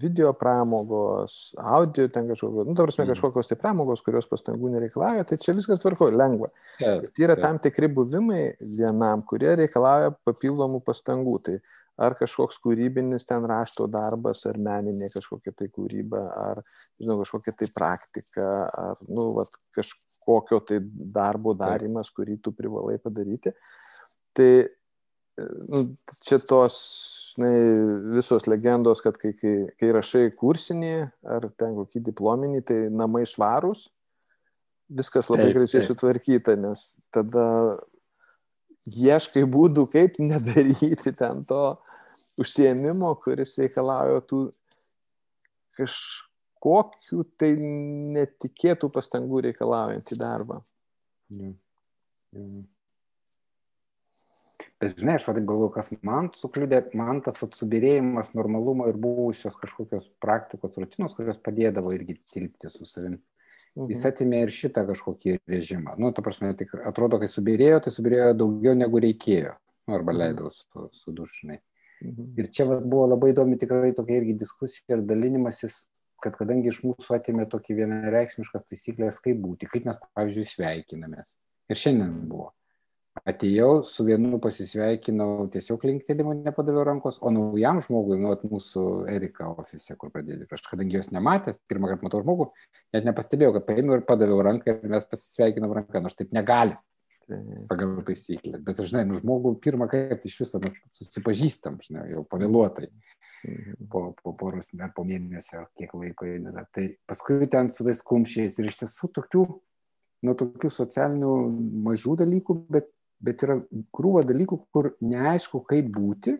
video pramogos, audio ten kažkokios, nu, prasme, mhm. kažkokios tai pramogos, kurios pastangų nereikalauja, tai čia viskas tvarko, lengva. Taip, tai yra taip. tam tikri buvimai vienam, kurie reikalauja papildomų pastangų. Tai ar kažkoks kūrybinis ten rašto darbas, ar meninė kažkokia tai kūryba, ar, žinau, kažkokia tai praktika, ar, nu, vat, kažkokio tai darbo darimas, kurį tu privalai padaryti. Tai nu, čia tos žinai, visos legendos, kad kai, kai, kai rašai kursinį ar ten kokį diplominį, tai namai švarūs, viskas labai greičiai sutvarkyta, nes tada ieškai būdų, kaip nedaryti ten to užsiemimo, kuris reikalauja tų kažkokių tai netikėtų pastangų reikalaujantį darbą. Mm. Mm. Bet žinai, aš vadai galvoju, kas man sukliudė, man tas subirėjimas normalumo ir buvusios kažkokios praktikos rutinos, kurios padėdavo irgi tilpti su savimi. Mhm. Jis atimė ir šitą kažkokį režimą. Nu, ta prasme, tik atrodo, kai subirėjo, tai subirėjo daugiau negu reikėjo. Nu, arba mhm. leidau su, su dušnai. Mhm. Ir čia va, buvo labai įdomi tikrai tokia irgi diskusija ir dalinimasis, kad kadangi iš mūsų atėmė tokį vienareikšmiškas taisyklės, kaip būti, kaip mes, pavyzdžiui, sveikinamės. Ir šiandien buvo. Atėjau, su vienu pasisveikinau, tiesiog linktelimo nepadaviau rankos, o naujam žmogui, nu, mūsų Erika ofise, kur pradėjau, aš kadangi jos nematęs, pirmą kartą matau žmogų, net nepastebėjau, kad paėmiau ir padaviau ranką ir mes pasisveikinam ranką, nors taip negali pagal taisyklę. Bet, žinai, nu, žmogų pirmą kartą iš viso mes susipažįstam, žinai, jau pavėluotai. Mhm. Po, po poros, dar po mėnesio, kiek laiko yra. Tai paskui ten su tais kumščiais ir iš tiesų tokių, nu, tokių socialinių mažų dalykų, bet, bet yra krūva dalykų, kur neaišku, kaip būti.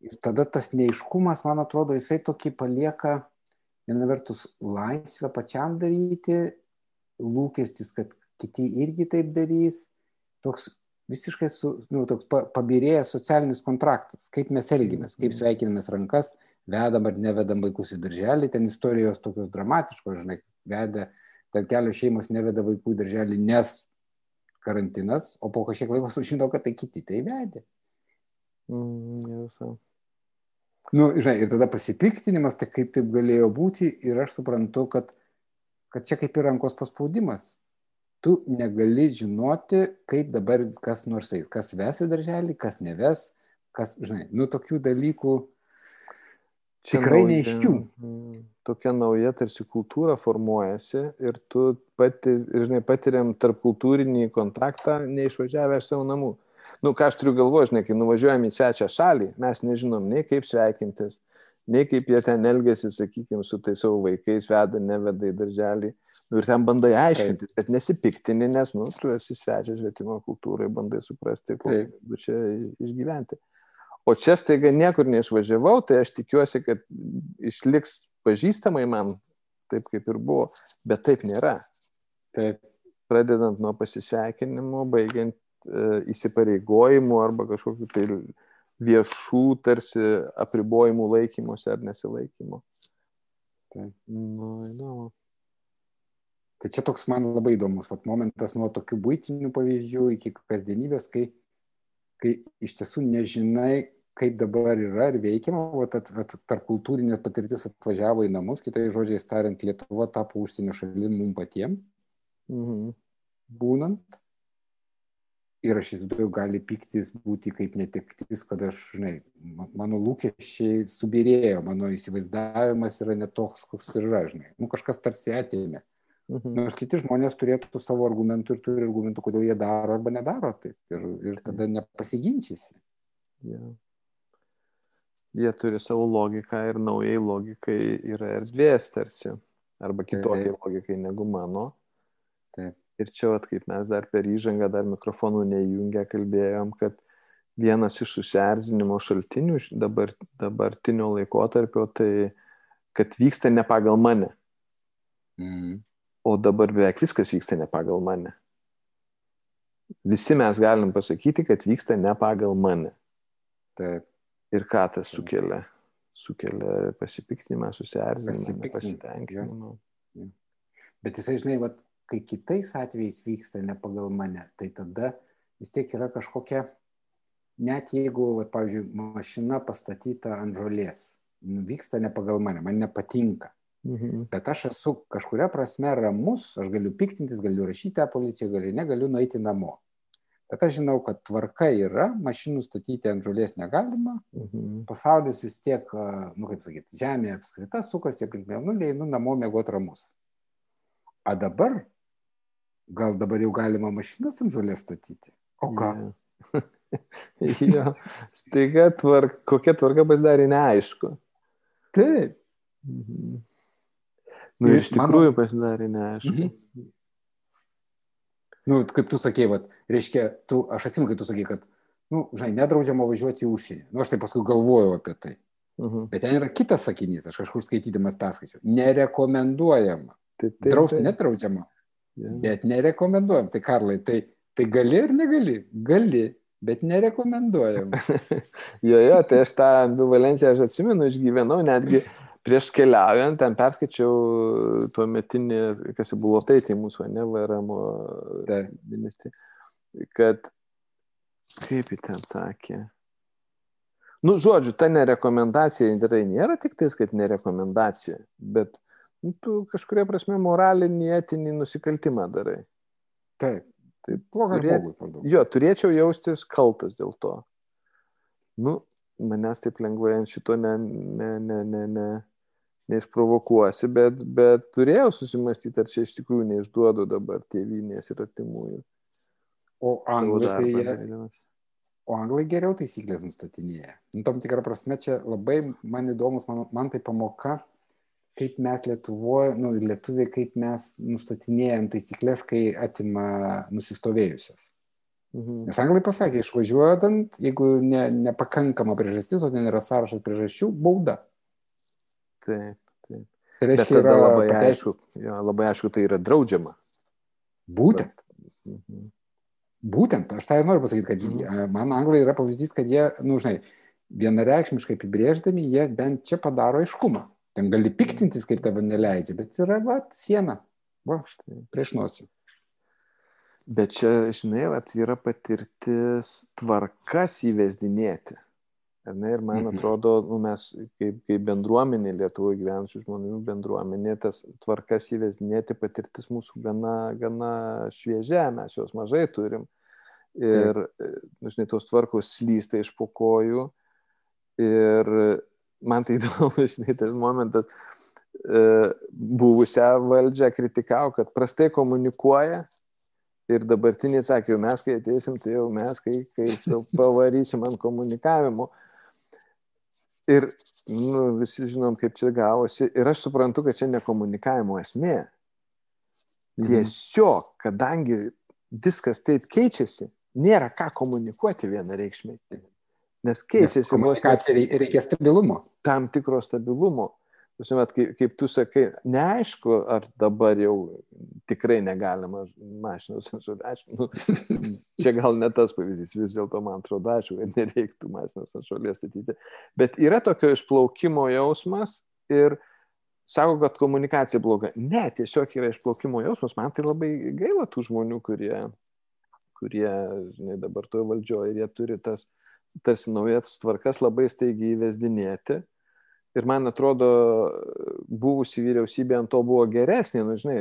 Ir tada tas neiškumas, man atrodo, jisai tokį palieka, viena vertus, laisvę pačiam daryti, lūkestis, kad kiti irgi taip darys. Toks visiškai su, nu, toks pa, pabirėjęs socialinis kontraktas, kaip mes elgiamės, kaip sveikinamės rankas, vedam ar nevedam vaikus į darželį, ten istorijos tokios dramatiškos, žinai, vedė, ten kelios šeimos neveda vaikų į darželį, nes karantinas, o po kažkiek laiko sužino, kad tai kiti tai vedė. Mm, jau, nu, žinai, ir tada pasipiktinimas, tai kaip taip galėjo būti ir aš suprantu, kad, kad čia kaip ir rankos paspaudimas. Tu negali žinoti, kaip dabar kas nors eis, kas ves į darželį, kas neves, kas, žinai, nu tokių dalykų Čia tikrai nauja, neiškių. Mm, tokia nauja tarsi kultūra formuojasi ir tu pati, žinai, patiriam tarp kultūrinį kontaktą neišvažiavę iš savo namų. Nu, ką aš turiu galvoje, žinai, kai nuvažiuojam į svečią šalį, mes nežinom nei kaip sveikintis, nei kaip jie ten elgesi, sakykime, su tais savo vaikais, veda, neveda į darželį. Nu, ir ten bandai aiškinti, kad nesipiktini, nes, nu, tu esi svečias švietimo kultūrai, bandai suprasti, kaip čia išgyventi. O čia staiga niekur neišvažiavau, tai aš tikiuosi, kad išliks pažįstamai man, taip kaip ir buvo, bet taip nėra. Taip, pradedant nuo pasisveikinimo, baigiant e, įsipareigojimų arba kažkokiu tai viešų tarsi apribojimų laikymuose ar nesilaikymo. Taip. Nu, įdomu. Tai čia toks man labai įdomus vat, momentas nuo tokių būtinių pavyzdžių iki kasdienybės, kai, kai iš tiesų nežinai, kaip dabar yra ir veikiama, o tarp kultūrinė patirtis atvažiavo į namus, kitai žodžiai tariant, Lietuva tapo užsienio šalim mums patiems, Mhm. būnant. Ir aš įsivaizduoju, gali piktis būti kaip netektis, kad aš, žinai, ma- mano lūkesčiai subirėjo, mano įsivaizdavimas yra netoks, koks yra, žinai. Nu, kažkas tarsi atėmė. Mhm. Nors kiti žmonės turėtų savo argumentų ir turi argumentų, kodėl jie daro arba nedaro taip. Ir, ir tada nepasiginčysi. Ja. Jie turi savo logiką ir naujai logikai yra erdvės tarsi. Arba kitokiai logikai negu mano. Taip. Ir čia, vat, kaip mes dar per įžangą, dar mikrofonų neįjungę kalbėjom, kad vienas iš susierzinimo šaltinių dabar, dabartinio laikotarpio, tai kad vyksta ne pagal mane. Mm. O dabar beveik viskas vyksta ne pagal mane. Visi mes galim pasakyti, kad vyksta ne pagal mane. Taip. Ir ką tas sukelia? Sukelia pasipiktinimą, susierzinimą, nepasitenkinimą. Bet jisai, žinai, vat, kai kitais atvejais vyksta ne pagal mane, tai tada vis tiek yra kažkokia, net jeigu, vat, pavyzdžiui, mašina pastatyta ant žolės, nu, vyksta ne pagal mane, man nepatinka. Mhm. Bet aš esu kažkuria prasme ramus, aš galiu piktintis, galiu rašyti tą policiją, galiu, negaliu nueiti namo. Bet aš žinau, kad tvarka yra, mašinų statyti ant žolės negalima, Mhm. pasaulis vis tiek, nu kaip sakyti, žemė apskrita sukasi aplink mėnulį, einu namo mėgoti ramus. A dabar, gal dabar jau galima mašinas ant žolės statyti? O ką? Jo. <laughs> jo. Staiga tvark, kokia tvarka pasidarė neaišku. Taip. Mhm. Nu, Ir iš mano- tikrųjų pasidarė neaišku. Mhm. Nu, kaip tu sakei, vat, reiškia, tu, aš atsimenu, kai tu sakei, kad, nu, žinai, nedraudžiama važiuoti į užsienį. Nu, aš tai paskui galvojau apie tai. Mhm. Bet ten yra kitas sakinys, aš kažkur skaitydamas perskaičiau. Nerekomenduojama. Tai, tai, Draust tai, nedraudžiama, jo. bet nerekomenduojam. Tai Karlai, tai, tai gali ar negali? Gali, bet nerekomenduojam. <laughs> jo, jo, tai aš tą ambivalenciją aš atsimenu, išgyvenau netgi prieš keliaujant, ten perskaičiau tuo metinį, kas jau buvo tai, tai mūsų, ne, VRM Taip. ministrė, kad kaip jį ten sakė. Nu, žodžiu, ta nerekomendacija tikrai nėra tik tais, kad nerekomendacija, bet nu, tu kažkuria prasme moralinį, etinį nusikaltimą darai. Taip, Tai blogas turė- žmogus per daug. Jo, turėčiau jaustis kaltas dėl to. Nu, manęs taip lengvai ant šito ne, ne, ne, ne, ne, neišprovokuosi, bet, bet turėjau susimastyti, ar čia iš tikrųjų neišduodu dabar tėvynės ir artimųjų. O anglai, tai o anglai geriau taisyklės nustatinėja. Nu, tam tikrą prasme čia labai man įdomus, man, man tai pamoka, kaip mes Lietuvoje, nu, lietuviai, kaip mes nustatinėjam taisyklės, kai atima nusistovėjusias. Mhm. Nes anglai pasakė, išvažiuojant, jeigu ne, nepakankama priežastis, o ten yra sąrašas priežasčių, bauda. Taip, taip. Tai Bet reiškia, tada yra labai pateis- aišku, jo, labai aišku, tai yra draudžiama. Būtent. Mhm. Būtent, aš tai noriu pasakyti, kad Mhm. man anglai yra pavyzdys, kad jie, nu, žinai, vienareikšmiškai apibrėždami, jie bent čia padaro aiškumą. Ten gali piktintis, kaip tavo neleidžia, bet yra, va, siena. Va, štai, prieš nosį. Bet čia, žinai, vat, yra patirtis tvarkas įvesdinėti. Ne? Ir man Mhm. atrodo, nu, mes kaip, kaip bendruomenė, Lietuvoje gyvenančių žmonių bendruomenė, tas tvarkas įvesdinėti patirtis mūsų gana, gana šviežia, mes jos mažai turim. Ir, nu, žinai, tos tvarkos slysta iš po kojų. Ir man tai <laughs> įdomu, žinai, tas momentas, e, buvusią valdžią kritikavo, kad prastai komunikuoja. Ir dabartiniai sakė, jau mes kai ateisim, tai jau mes kai, kai <laughs> pavarysim ant komunikavimo. Ir nu, visi žinom, kaip čia gavosi. Ir aš suprantu, kad čia ne komunikavimo esmė. Mhm. Tiesiog, kadangi viskas taip keičiasi, nėra ką komunikuoti vienareikšmiai. Nes keičiasi vos ne komunikacija rei- reikia stabilumo. tam tikro stabilumo. Žinot, kaip, kaip tu sakai, neaišku, ar dabar jau tikrai negalima mašinos <laughs> aišku, nu, čia gal ne tas pavyzdys, vis dėlto man atrodo, aišku, kad nereiktų mašinos ant šalies statyti. Bet yra tokio išplaukimo jausmas ir sako, kad komunikacija bloga. Ne, tiesiog yra išplaukimo jausmas, man tai labai gaila tų žmonių, kurie, kurie žinai, dabar toje valdžioje ir jie turi tas tarsi naujas tvarkas labai staigiai įvesdinėti Ir man atrodo, buvusi vyriausybė ant to buvo geresnė, nu, žinai,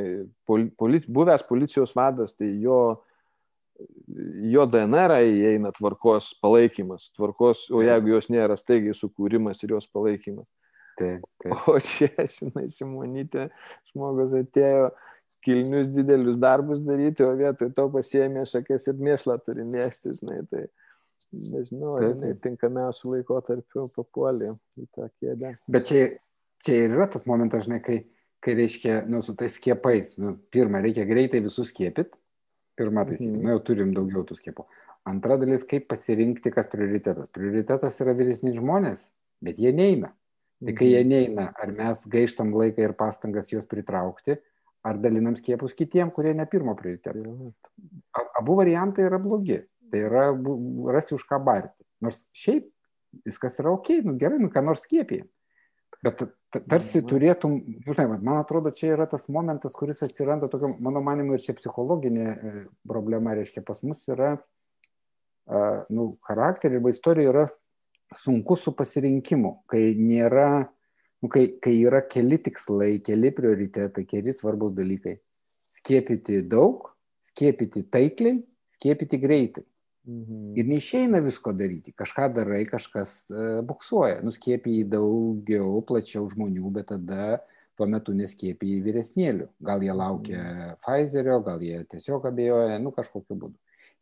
poli, buvęs policijos vadas, tai jo, jo DNR įeina tvarkos palaikymas, tvarkos, o jeigu jos nėra, staigiai sukūrimas ir jos palaikymas. Taip, taip. O čia, žinai, Simonytė, žmogus atėjo kilnius didelius darbus daryti, o vietoj to pasiemė šakės ir mėšlą turi mėgsti, žinai. Tai nežinau, ar jinai tinkamiausių laikotarpių papuolė į tą kėdę. Bet čia, čia ir yra tas momentas, žinai, kai, kai reiškia, nu, su tais skiepais, nu, pirmą, reikia greitai visus skiepyti, pirmą taisyklė, mhm. nu, jau turim daugiau tų skiepų. Antra dalis, kaip pasirinkti, kas prioritetas. Prioritetas yra vyresni žmonės, bet jie neina. Tai kai jie mhm. neina, ar mes gaištam laiką ir pastangas juos pritraukti, ar dalinam skiepus kitiem, kurie ne pirmo prioriteto. Abu variantai yra blogi. Tai yra, rasi už ką barti. Nors šiaip viskas yra ok, nu gerai, nu ką nors skiepijai. Bet tarsi mhm. turėtum, žinai, man atrodo, čia yra tas momentas, kuris atsiranda, tokio, mano manimu, ir čia psichologinė e, problema, reiškia, pas mus yra, nu, charakterį arba istorija yra sunku su pasirinkimu, kai nėra, nu, kai, kai yra keli tikslai, keli prioritetai, keli svarbus dalykai. Skiepyti daug, skiepyti taikliai, skiepyti greitai. Mhm. Ir neišeina visko daryti. Kažką darai, kažkas uh, buksuoja. Nuskėpėjai daugiau, plačiau žmonių, bet tada tuo metu neskėpėjai vyresnėlių. Gal jie laukia mhm. Pfizerio, gal jie tiesiog abejoja, nu kažkokiu būdu.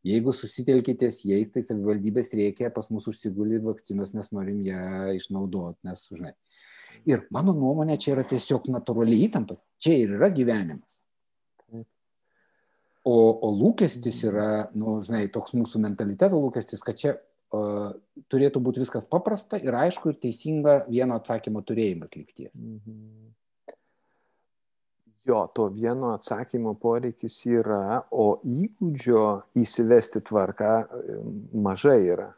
Jeigu susitelkitės jais, tai savivaldybės reikia pas mus užsigulį vakcinos, mes norim ją išnaudoti, nes, žinai. Ir mano nuomonė, čia yra tiesiog natūrali įtampa. Čia ir yra gyvenimas. O, o lūkestis yra, nu, žinai, toks mūsų mentaliteto lūkestis, kad čia uh, turėtų būti viskas paprasta ir aišku ir teisinga vieno atsakymo turėjimas likties. Mhm. Jo, to vieno atsakymo poreikis yra, o įgūdžio įsivesti tvarką mažai yra.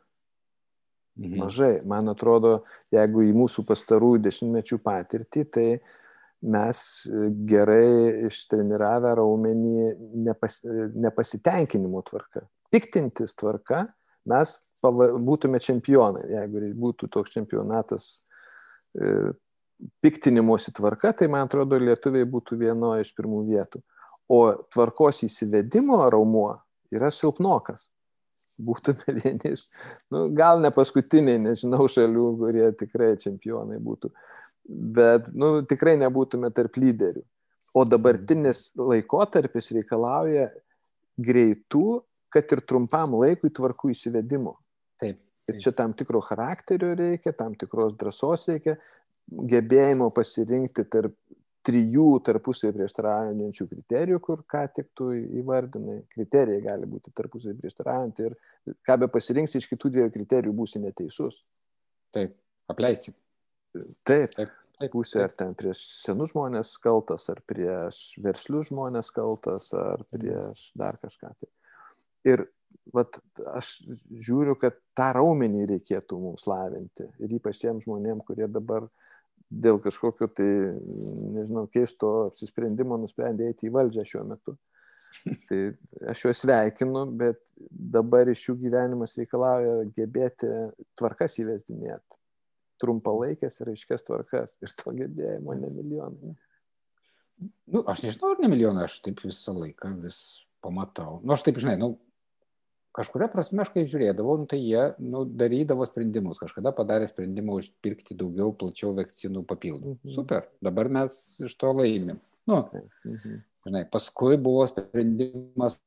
Mhm. Mažai. Man atrodo, jeigu į mūsų pastarųjų dešimtmečių patirtį, tai mes e, gerai ištreniravę raumenį nepas, e, nepasitenkinimo tvarka. Piktintis tvarka, mes pava, būtume čempionai. Jeigu būtų toks čempionatas e, piktinimuosi tvarka, tai man atrodo, lietuviai būtų vieno iš pirmų vietų. O tvarkos įsivedimo raumuo yra silpnokas. Būtume <laughs> vieni iš, nu, gal ne paskutiniai, nežinau, šalių, kurie tikrai čempionai būtų. Uh, bet nu, tikrai nebūtume tarp lyderių. O dabartinis laikotarpis reikalauja greitų, kad ir trumpam laikui tvarkų įsivedimo. Taip. Ir čia tam tikro charakterio reikia, tam tikros drąsos reikia, gebėjimo pasirinkti tarp trijų tarpusai prieštaraujančių kriterijų, kur ką tik tu įvardinai. Kriterijai gali būti tarpusai prieštaraujantį ir ką be pasirinksi iš kitų dviejų kriterijų būsi neteisus. Taip, apleisi. Taip, taip pusė ar ten prieš senus žmonės kaltas, ar prieš verslius žmonės kaltas, ar prieš dar kažką. Tai. Ir vat, aš žiūriu, kad tą raumenį reikėtų mums lavinti. Ir ypač tiem žmonėm, kurie dabar dėl kažkokio tai, nežinau, keisto apsisprendimo nusprendė eiti į valdžią šiuo metu. Tai aš juos sveikinu, bet dabar iš jų gyvenimas reikalauja gebėti tvarkas įvesdinėti trumpalaikės ir aiškės tvarkas ir to gebėjimo ne milijonai. Nu, aš nežinau, ar ne milijonai, aš taip visą laiką vis pamatau. Nu, aš taip žinai, nu, kažkuria prasme aš kai žiūrėdavau, nu, tai jie nu, darydavo sprendimus. Kažkada padarė sprendimą užpirkti daugiau, plačiau vakcinų papildų. Mhm. Super, dabar mes iš to laimim. Nu, mhm. žinai, paskui buvo sprendimas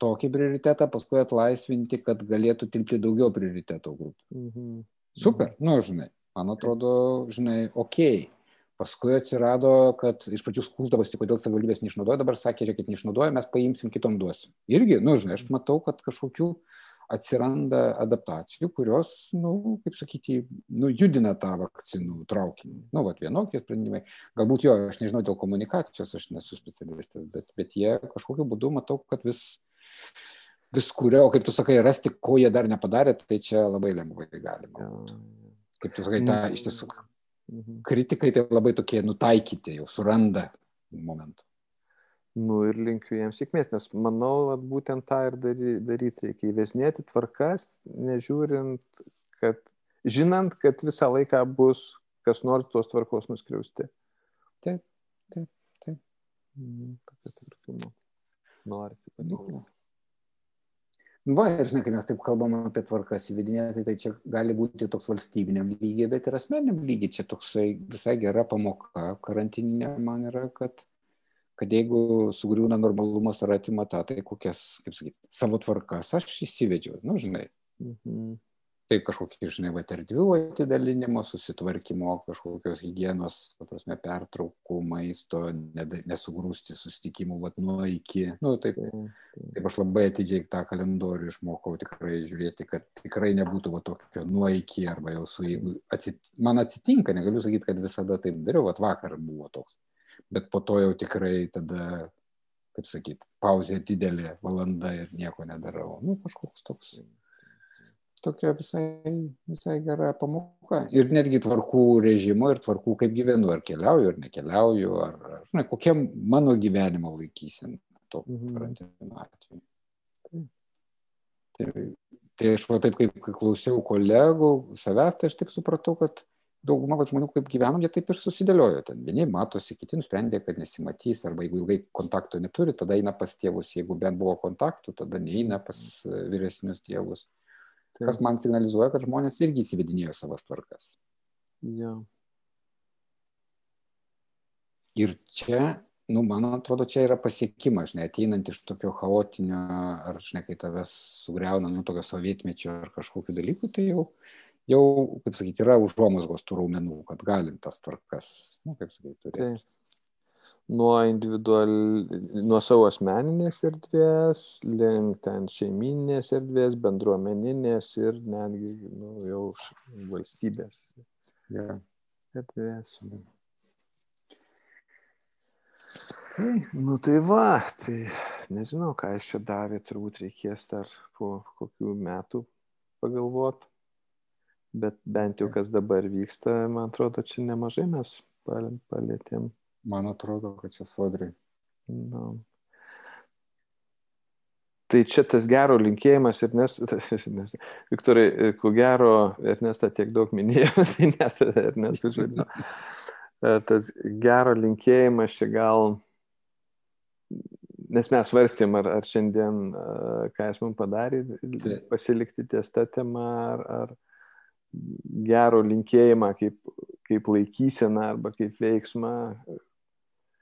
tokį prioritetą, paskui atlaisvinti, kad galėtų tilpti daugiau prioriteto grupių. Mhm. Super, nu, žinai man atrodo, žinai, ok. Paskui atsirado, kad iš pradžių skūsdavosi, kodėl savivaldybės neišnaudoja, dabar sakė, žiūrėkit, neišnaudoja, mes paimsim kitom duosim. Irgi, nu, žinai, aš matau, kad kažkokių atsiranda adaptacijų, kurios, na, nu, kaip sakyti, nu, judina tą vakcinų traukinį. Nu, vat vienokie sprendimai. Galbūt jo, aš nežinau dėl komunikacijos, aš nesu specialistas, bet, bet jie kažkokiu būdu matau, kad vis, vis kuria, o kaip tu sakai, rasti, ko jie dar nepadarė, tai čia labai lengvai galima. Kaip tu sakai, ta iš tiesų mhm. kritikai tai labai tokie nutaikyti, jau suranda momentų. Nu ir linkiu jiems sėkmės, nes manau, kad būtent tą ir daryti reikia. Įvesnėti tvarkas, nežiūrint, kad, žinant, kad visą laiką bus kas nors tos tvarkos nuskriausti. Taip, taip, taip. Mm. Norisi padėti. Va, ir žinai, kai mes taip kalbam apie tvarkas įvedinėti, tai čia gali būti toks valstybiniam lygiai, bet ir asmeniniam lygiai. Čia toksai visai gera pamoka karantininė man yra, kad kad jeigu sugriūna normalumas ar atima tą, tai kokias, kaip sakyti, savo tvarkas aš įsivedžiau, nu, žinai. Mhm. Tai kažkokie, žinai, va, erdvių atidalinimo, susitvarkymo, kažkokios hygienos, prasme, pertraukų, maisto, nesugrūsti susitikimų, va, nuo iki. Nu, taip, taip aš labai atidžiai tą kalendorių išmokau tikrai žiūrėti, kad tikrai nebūtų va tokio nuo iki, arba jau su, jeigu atsit, man atsitinka, negaliu sakyti, kad visada taip dariau, va vakar buvo toks bet po to jau tikrai tada, kaip sakyt, pauzė didelė valanda ir nieko nedarau. Nu, kažkoks toks. Tokia visai, visai gera pamoka. Ir netgi tvarkų režimo ir tvarkų, kaip gyvenu, ar keliauju, ar nekeliauju, ar, žinai, kokia mano gyvenimo laikysena to mhm. karantino atveju. Tai, tai, aš va taip, kaip klausiau kolegų, savęs, tai aš taip supratau, kad dauguma žmonių, kaip gyvenom, jie taip ir susidėliojo. Ten vieni matosi, kiti nusprendė, kad nesimatys, arba jeigu ilgai kontakto neturi, tada eina pas tėvus, jeigu bent buvo kontaktų, tada neina pas e, vyresnius tėvus. Taip. Kas man signalizuoja, kad žmonės irgi įsivedinėjo savas tvarkas. Ja. Ir čia, nu, man atrodo, čia yra pasiekimas, žinai, ateinant iš tokio chaotinio, ar, žinai, kai tavęs sugriauna, nu, tokio sovietmečio ar kažkokiu dalyku, tai jau jau, kaip sakyti, yra užuomasgos tų raumenų, kad galim tas tvarkas, nu, kaip sakyti, turėti. Tai nuo individual, nuo savo asmeninės erdvės, link ten šeiminės erdvės, bendruomeninės ir netgi nu, jau valstybės ja. erdvės. Tai, nu tai va, tai nežinau, ką iš čia davė, turbūt reikės dar po kokių metų pagalvoti bet bent jau kas dabar vyksta, man atrodo, čia nemažai mes palėtėm. Man atrodo, kad čia sodrai. No. Tai čia tas gero linkėjimas ir nes, nes Viktorai, ko gero, Ernesta tiek daug minėjo, <laughs> tai net Ernestų žodžiu. Tas gero linkėjimas čia gal, nes mes svarstėm, ar, ar šiandien, ką jis mums padarė, pasilikti ties tą temą, ar, ar, gero linkėjimą kaip, kaip laikyseną arba kaip veiksmą.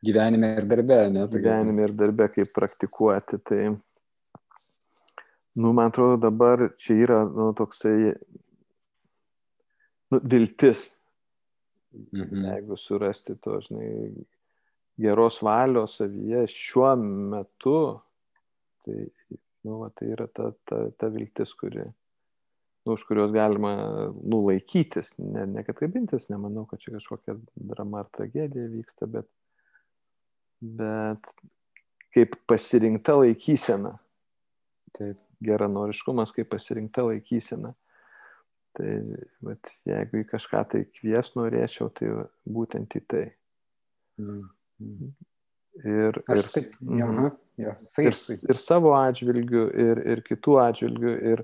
Gyvenime ir darbe, ne? Gyvenime ir darbe kaip praktikuoti. Tai, nu, man atrodo, dabar čia yra, nu, toksai, nu, viltis. Mhm. Jeigu surasti to, žinai, geros valios savyje šiuo metu, tai, nu, va, tai yra ta, ta, ta viltis, kuri, nu, už kurios galima nulaikytis, ne, ne kad kabintis, nemanau, kad čia kažkokia drama ar tragedija vyksta, bet, bet kaip pasirinkta laikysena. Taip, geranoriškumas kaip pasirinkta laikysena. Tai bet, jeigu į kažką tai kvies norėčiau, tai būtent į tai. Mm. Ir, ir, taip, mhm. ja, ja, ir, ir savo atžvilgių, ir, ir kitų atžvilgių, ir,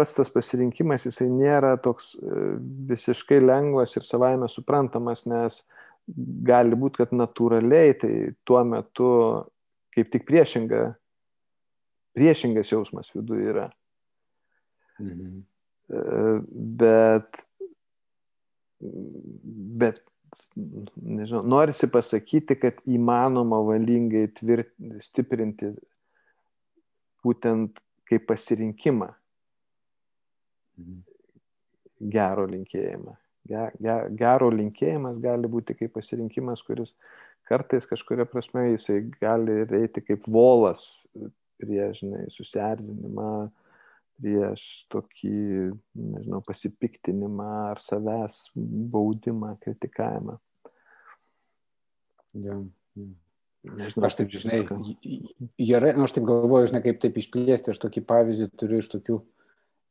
pats tas pasirinkimas jisai nėra toks e, visiškai lengvas ir savaime suprantamas, nes gali būti, kad natūraliai tai tuo metu kaip tik priešinga, priešingas jausmas viduje yra. Mhm. E, bet, bet, nežinau, norisi pasakyti, kad įmanoma valingai tvirt, stiprinti būtent kaip pasirinkimą gero linkėjimą. Gero linkėjimas gali būti kaip pasirinkimas, kuris kartais kažkuria prasme jisai gali eiti kaip volas prieš, žinai, susierzinimą, prieš tokį, nežinau, pasipiktinimą ar savęs baudimą, kritikavimą. Ja. Nežinau, aš taip, žinai, gerai, nu, aš taip galvoju, žinai, kaip taip išplėsti, aš tokį pavyzdį turiu iš tokių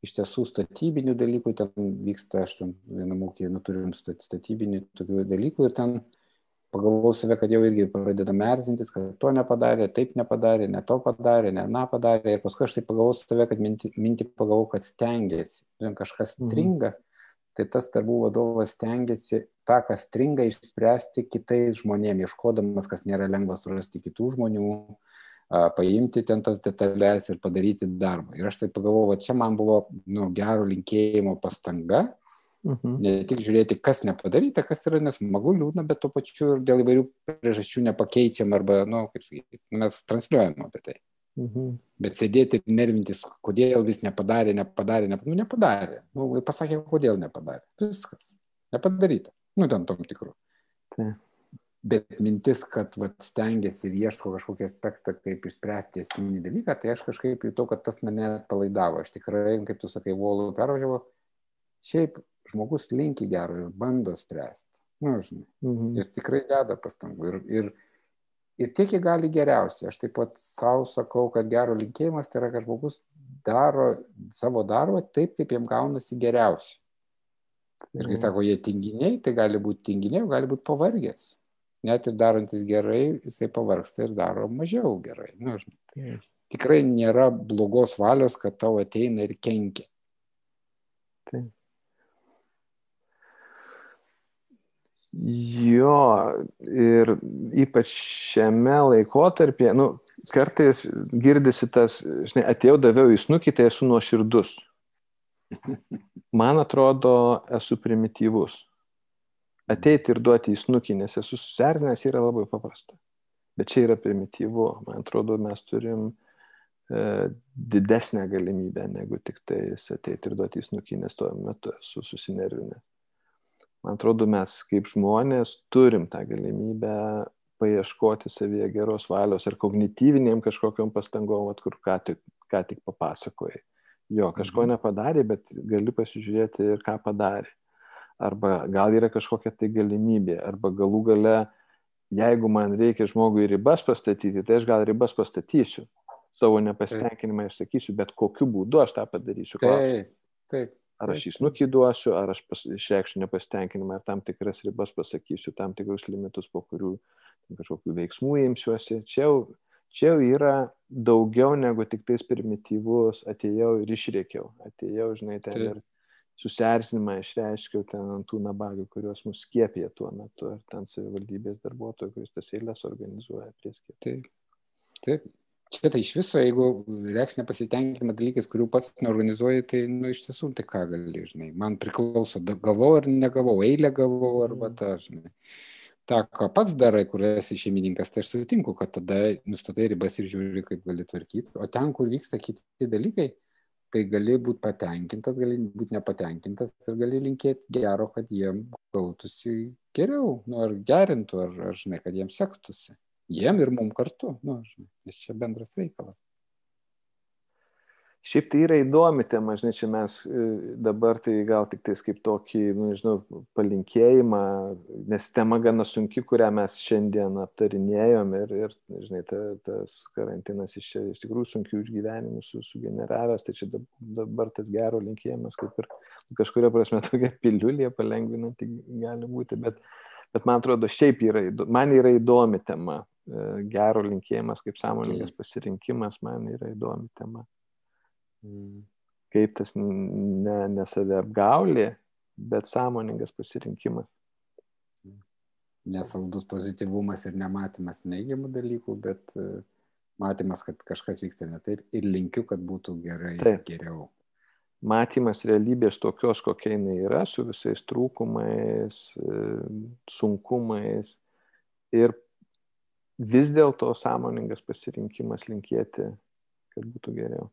iš tiesų statybinių dalykų, ten vyksta, aš ten vienam ūkį, nu, turim statybinių tokių dalykų ir ten pagalvojau save, kad jau irgi pradedame erzintis, kad to nepadarė, taip nepadarė, ne to padarė, ne na padarė. Ir paskui aš taip pagalvojau save, kad mintį, mintį pagalvojau, kad stengiasi. Žinai, kažkas mhm. stringa, tai tas darbų vadovas stengiasi tą, kas stringa, išspręsti kitais žmonėmis, ieškodamas, kas nėra lengva surasti kitų žmonių, paimti ten tas detalės ir padaryti darbą. Ir aš taip pagalvojau, va čia man buvo nu, gero linkėjimo pastanga Mhm. Ne tik žiūrėti, kas nepadaryta, kas yra nesmagu, liūdna, bet tuo pačiu ir dėl įvairių priežasčių nepakeičiam arba, na, nu, kaip sakyti, nu, mes transliuojam apie tai. Mhm. Bet sėdėti ir nervintis, kodėl vis nepadarė, nepadarė, nepadarė, nu, nepadarė. Nu, pasakė, kodėl nepadarė. Viskas. Nepadaryta. Nu, ten tom tikrų. Tai. Bet mintis, kad vat, stengiasi ir ieško kažkokį aspektą, kaip išspręsti esminį dalyką, tai aš kažkaip jutau, kad tas mane palaidavo. Aš tikrai, kaip tu sakai, volų pervažiavau. Šiaip žmogus linki gero ir bando spręsti. Nu, žinai. Mhm. Ir tikrai deda pastangų. Ir, ir, ir tiek, kiek gali geriausiai. Aš taip pat savo sakau, kad gero linkėjimas tai yra, kad žmogus daro savo darbą taip, kaip jam gaunasi geriausiai. Ir kai mhm. sako, jie tinginiai, tai gali būti tinginiai, gali būti pavargęs. Net ir darantis gerai, jisai pavargsta ir daro mažiau gerai. Nu, žinai. Tikrai nėra blogos valios, kad tau ateina ir kenkia. Taip. Jo, ir ypač šiame laikotarpyje, nu, kartais girdisi tas, žinai, atėjau, daviau į snukį, tai esu nuoširdus. <laughs> Man atrodo, esu primityvus. Ateiti ir duoti į snukį, nes esu susernęs, yra labai paprasta. Bet čia yra primityvu. Man atrodo, mes turim e, didesnę galimybę negu tik tai ateiti ir duoti į snukį, nes tuo metu esu susinervinęs man atrodo, mes kaip žmonės turim tą galimybę paieškoti savyje geros valios ar kognityvinėm kažkokiam pastangom, vat, kur ką tik, ką tik papasakojai. Jo, kažko mhm. nepadarė, bet gali pasižiūrėti ir ką padarė. Arba gal yra kažkokia tai galimybė, arba galų gale, jeigu man reikia žmogui ribas pastatyti, tai aš gal ribas pastatysiu. Savo nepasitenkinimą išsakysiu, bet kokiu būdu aš tą padarysiu. Taip, taip. Ar aš jį snukį duosiu, ar aš išreikšiu nepasitenkinimą, ar tam tikras ribas pasakysiu, tam tikrus limitus, po kurių kažkokių veiksmų imsiuosi. Čia jau, čia jau yra daugiau negu tik tais primityvus, atėjau ir išrėkiau, atėjau, žinai, ten ir susierzinimą išreiškiau ten ant tų nabagių, kuriuos mus skiepė tuo metu, ar ten savivaldybės darbuotojų, kuris tas eilės organizuoja prie skiepų. Taip. Taip. Čia tai iš viso, jeigu reikš nepasitenkinimą dalykais, kurių pats neorganizuoji, tai, nu, iš tiesų, tai ką gali, žinai, man priklauso, gavau ar negavau, eilę gavau arba tą, žinai. Ta, ką pats darai, kur esi šeimininkas, tai aš sutinku, kad tada nustatai ribas ir žiūri, kaip gali tvarkyti. O ten, kur vyksta kiti dalykai, tai gali būti patenkintas, gali būti nepatenkintas ir gali linkėti gero, kad jiem gautųsi geriau, nu, ar gerintų, ar, ar žinai, kad jiems sektųsi jiem ir mum kartu, nu, žinai, nes čia bendras reikalas. Šiaip tai yra įdomi tema, žinai, čia mes e, dabar tai gal tik tais kaip tokį, nu, žinau, palinkėjimą, nes tema gana sunki, kurią mes šiandien aptarinėjom ir, ir žinai, ta, tas karantinas iš, iš tikrųjų sunkių išgyvenimų su, sugeneravęs, tai čia dabar tas gero linkėjimas kaip ir kažkuria prasme <laughs> tokia piliulė palengvinanti gali būti, bet, bet man atrodo, šiaip yra, man yra įdomi tema E, gero linkėjimas kaip sąmoningas pasirinkimas man yra įdomi tema. Kaip tas ne, ne save apgaulė, bet sąmoningas pasirinkimas. Nesaldus pozityvumas ir nematymas neigiamų dalykų, bet e, matymas, kad kažkas vyksta ne taip ir linkiu, kad būtų gerai, taip. geriau. Matymas realybės tokios, kokia jinai yra, su visais trūkumais, e, sunkumais ir vis dėlto sąmoningas pasirinkimas linkėti, kad būtų geriau.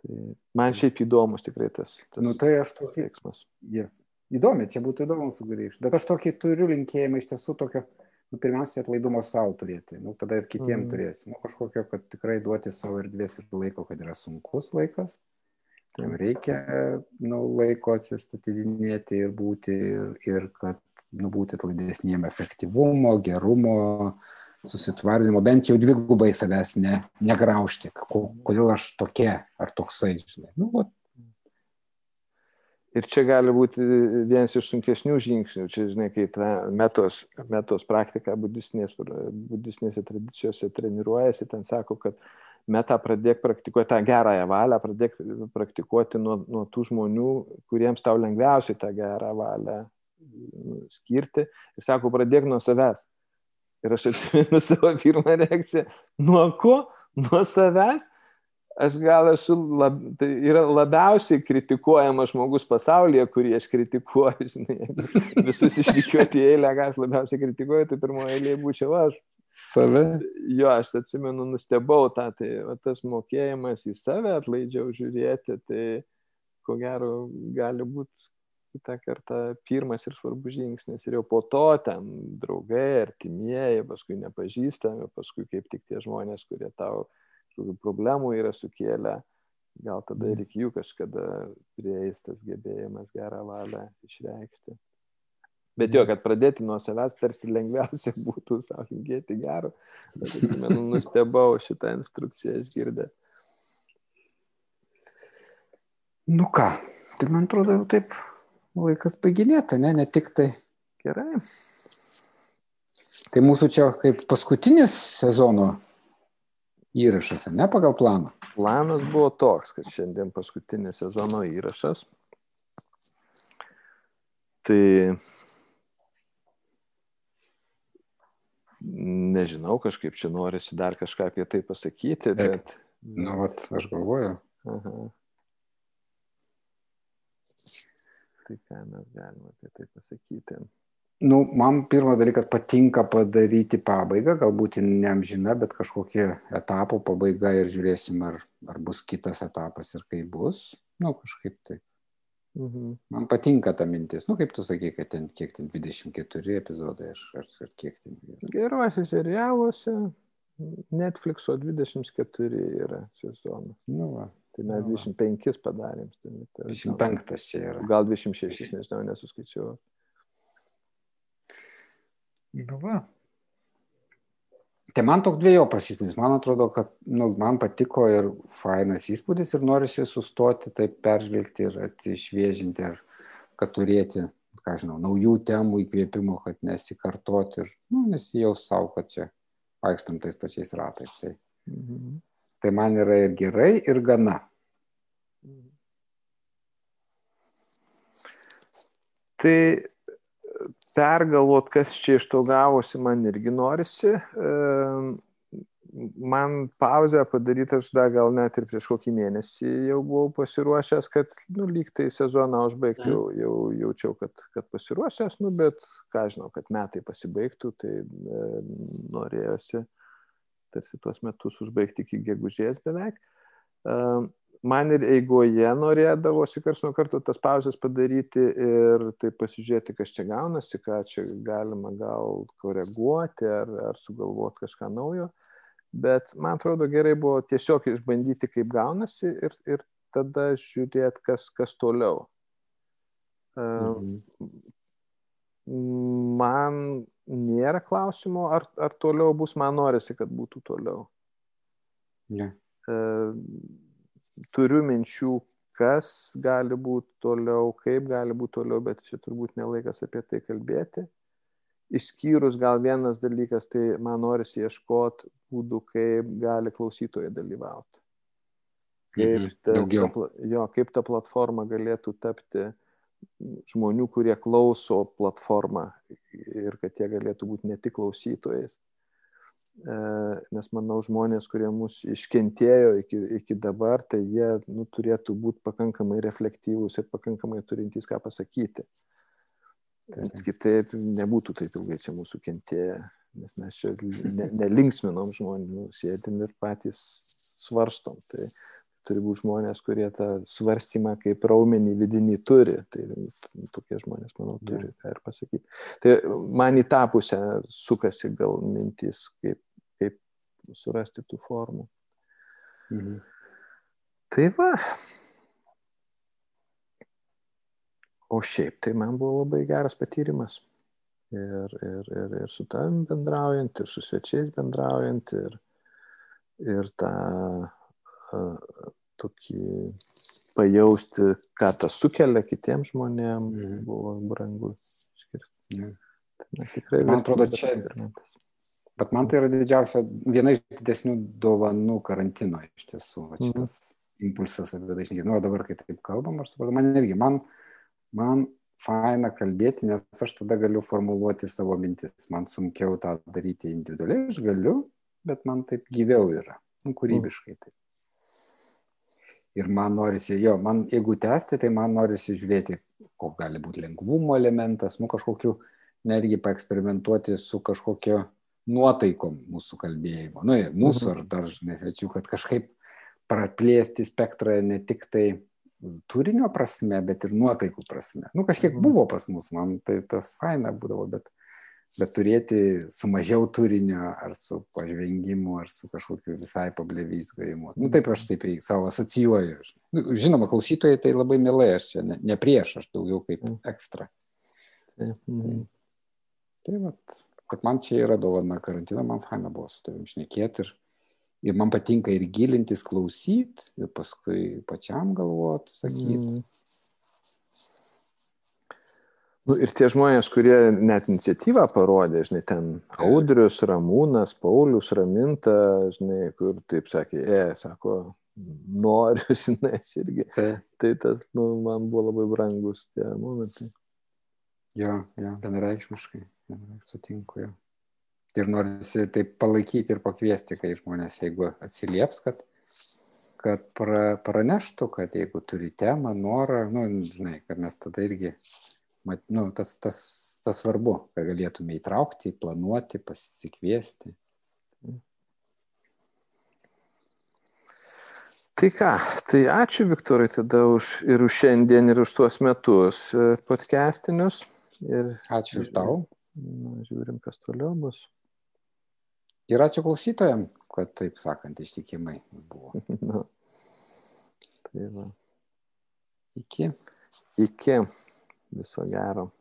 Tai man šiaip įdomus tikrai tas. tas nu, tai aš tokį veiksmas. Yeah. Įdomi, čia būtų įdomu sugrįžti. Bet aš tokį turiu linkėjimą iš tiesų tokio nu, pirmiausia, atlaidumo savo turėti, nu, tada ir kitiem mm. turėsi, nu, kažkokio, kad tikrai duoti savo erdvės ir laiko, kad yra sunkus laikas, jam reikia, nu, laiko atsistatydinėti ir būti, ir, ir kad, nu, būti atlaidesniem efektyvumo, gerumo, susitvardymo, bent jau dvigubai savęs ne, negraužti, kodėl aš tokia ar toksai, žinai. Nu, vat, Ir čia gali būti vienas iš sunkesnių žingsnių. Čia, žinai, kai ta metos, metos praktika budistinės, budistinėse tradicijose treniruojasi, ten sako, kad metą pradėk praktikuoti tą gerąją valią, pradėk praktikuoti nuo, nuo tų žmonių, kuriems tau lengviausiai tą gerą valią nu, skirti. Ir sako, pradėk nuo savęs. Ir aš atsimenu savo pirmą reakciją. Nuo ko? Nuo savęs? aš gal esu, lab, tai yra labiausiai kritikuojamas žmogus pasaulyje, kurį aš kritikuoju, žinai, visus išrikiuoti į eilę, ką aš labiausiai kritikuoju, tai pirmoje eilėje būčiau aš. Save? Jo, aš atsimenu, nustebau tą, tai va, tas mokėjimas į save atlaidžiau žiūrėti, tai ko gero gali būti kitą kartą pirmas ir svarbus žingsnis. Ir jau po to ten draugai, artimieji, paskui nepažįstami, paskui kaip tik tie žmonės, kurie tau kažkokių problemų yra sukėlę, gal tada ir iki jų kažkada prieis tas gebėjimas gerą valią išreikšti. Bet jo, kad pradėti nuo savęs tarsi lengviausia <laughs> būtų savo linkėti gero. Aš atsimenu, nustebau šitą instrukciją išgirdę. Nu ką, tai man atrodo jau taip laikas baiginėta, ne, ne tik tai. Gerai. Tai mūsų čia kaip paskutinis sezono įrašas, ne pagal planą? Planas buvo toks, kad šiandien paskutinis sezono įrašas. Tai nežinau, kažkaip čia norisi dar kažką apie tai pasakyti, bet... Na, vat, aš galvoju. Aha. Tai ką mes galime apie tai pasakyti? Nu, man pirmas dalykas patinka padaryti pabaigą, galbūt ne amžina, bet kažkokie etapo pabaiga ir žiūrėsim, ar, ar bus kitas etapas ir kaip bus. Nu, kažkaip tai. Mhm. Man patinka ta mintis. Nu, kaip tu sakai, kad ten kiek ten 24 epizodai ar, ar, ar kiek ten. Geruose serialuose Netflixo 24 yra sezonas. Nu, va. Tai mes nu, 25 padarėm. Tai, 25 čia yra. Gal 26, nežinau, nesuskaičiau. Nu va. Tai man toks dviejopas įspūdis. Man atrodo, kad nu, man patiko ir fainas įspūdis ir norisi sustoti, taip peržvelgti ir atsišviežinti, ir kad turėti, ką žinau, naujų temų įkvėpimo, kad nesikartoti ir nu, nesijaus savo, kad čia vaikstam tais pačiais ratais. Tai, mhm. Tai man yra ir gerai, ir gana. Tai pergalvot, kas čia iš to gavosi, man irgi norisi. Man pauzę padaryti aš dar gal net ir prieš kokį mėnesį jau buvau pasiruošęs, kad, nu, lyg tai sezoną užbaigti, jau, jau jaučiau, kad, kad pasiruošęs, nu, bet, ką žinau, kad metai pasibaigtų, tai e, norėjosi tarsi tuos metus užbaigti iki gegužės beveik. Man ir eigoje norėdavosi kars nuo karto tas pauzes padaryti ir taip pasižiūrėti, kas čia gaunasi, ką čia galima gal koreguoti ar, ar sugalvoti kažką naujo. Bet man atrodo gerai buvo tiesiog išbandyti, kaip gaunasi ir, ir tada žiūrėti, kas, kas toliau. Mhm. Man nėra klausimo, ar, ar toliau bus, man norisi, kad būtų toliau. Ne. Turiu minčių, kas gali būti toliau, kaip gali būti toliau, bet čia turbūt nelaikas apie tai kalbėti. Išskyrus gal vienas dalykas, tai man norisi ieškoti būdų, kaip gali klausytojai dalyvauti. Kaip, mhm, ta, ta, jo, kaip ta platforma galėtų tapti žmonių, kurie klauso platformą ir kad jie galėtų būti ne tik klausytojais. E, nes manau žmonės, kurie mus iškentėjo iki, iki dabar, tai jie nu, turėtų būti pakankamai reflektyvūs ir pakankamai turintys ką pasakyti. Nes kitaip nebūtų taip ilgai čia mūsų kentėję, nes mes čia ne, nelinksminom žmonių, sėdim ir patys svarstom. Tai turi būti žmonės, kurie tą svarstymą kaip raumenį vidinį turi. Tai tokie žmonės, manau, turi ką ir pasakyti. Tai man į tą pusę sukasi gal mintis, kaip, kaip surasti tų formų. Mhm. Tai va. O šiaip tai man buvo labai geras patyrimas. Ir, ir, ir, ir su tavim bendraujant, ir su svečiais bendraujant, ir, ir tą uh, tokį pajausti, ką tas sukelia kitiems žmonėms, mm. buvo brangu skirti. Mm. Tai, tikrai, man atrodo, čia. Bet man tai yra didžiausia, viena iš didesnių dovanų karantino iš tiesų. Va, šitas mm. impulsas apie tai išnykti. Nu, dabar, kai taip kalbam, aš suprantu, man irgi, man, man faina kalbėti, nes aš tada galiu formuluoti savo mintis. Man sunkiau tą daryti individualiai, aš galiu, bet man taip gyviau yra, nu, kūrybiškai taip. Ir man norisi, jo, man jeigu tęsti, tai man norisi žiūrėti, koks gali būti lengvumo elementas, nu kažkokiu, netgi paeksperimentuoti su kažkokio nuotaikom mūsų kalbėjimo. Nu, mūsų mhm. ar dar, nesvečiu, kad kažkaip praplėsti spektrą ne tik tai turinio prasme, bet ir nuotaikų prasme. Nu, kažkiek mhm. buvo pas mus, man tai tas faina būdavo, bet, bet turėti su mažiau turinio, ar su pažvengimu, ar su kažkokiu visai pablevysgajimu. Nu, taip aš taip savo asocijuoju. Nu, žinoma, klausytojai tai labai mielai, aš čia ne, ne prieš, aš daugiau kaip mhm. ekstra. Tai, tai vat, kad man čia yra dovana karantino, man faina buvo su tavim šnekėti ir ir man patinka ir gilintis, klausyti, ir paskui pačiam galvot, sakyti. Mm. Nu, ir tie žmonės, kurie net iniciatyvą parodė, žinai, ten Audrius, Ramūnas, Paulius, Raminta, žinai, kur taip sakė, e, sako, noriu, <laughs> žinai, irgi. Tai, tai tas, nu, man buvo labai brangus tie momentai. Jo, jo, vienareikšmiškai, vienareikšmiškai sutinku, jo ir norisi taip palaikyti ir pakviesti, kai žmonės, jeigu atsilieps, kad, kad pra, praneštų, kad jeigu turi temą, norą, nu, žinai, kad mes tada irgi, mat, nu, tas, tas, tas svarbu, kad galėtume įtraukti, planuoti, pasikviesti. Tai ką, tai ačiū Viktorai tada už, ir už šiandien, ir už tuos metus e, podcastinius. Ir, ačiū ir tau. Na, žiūrim, kas toliau bus. Ir ačiū klausytojams, kad taip sakant, ištikimai buvo. <laughs> nu, tai va. Iki. Iki. Viso gero.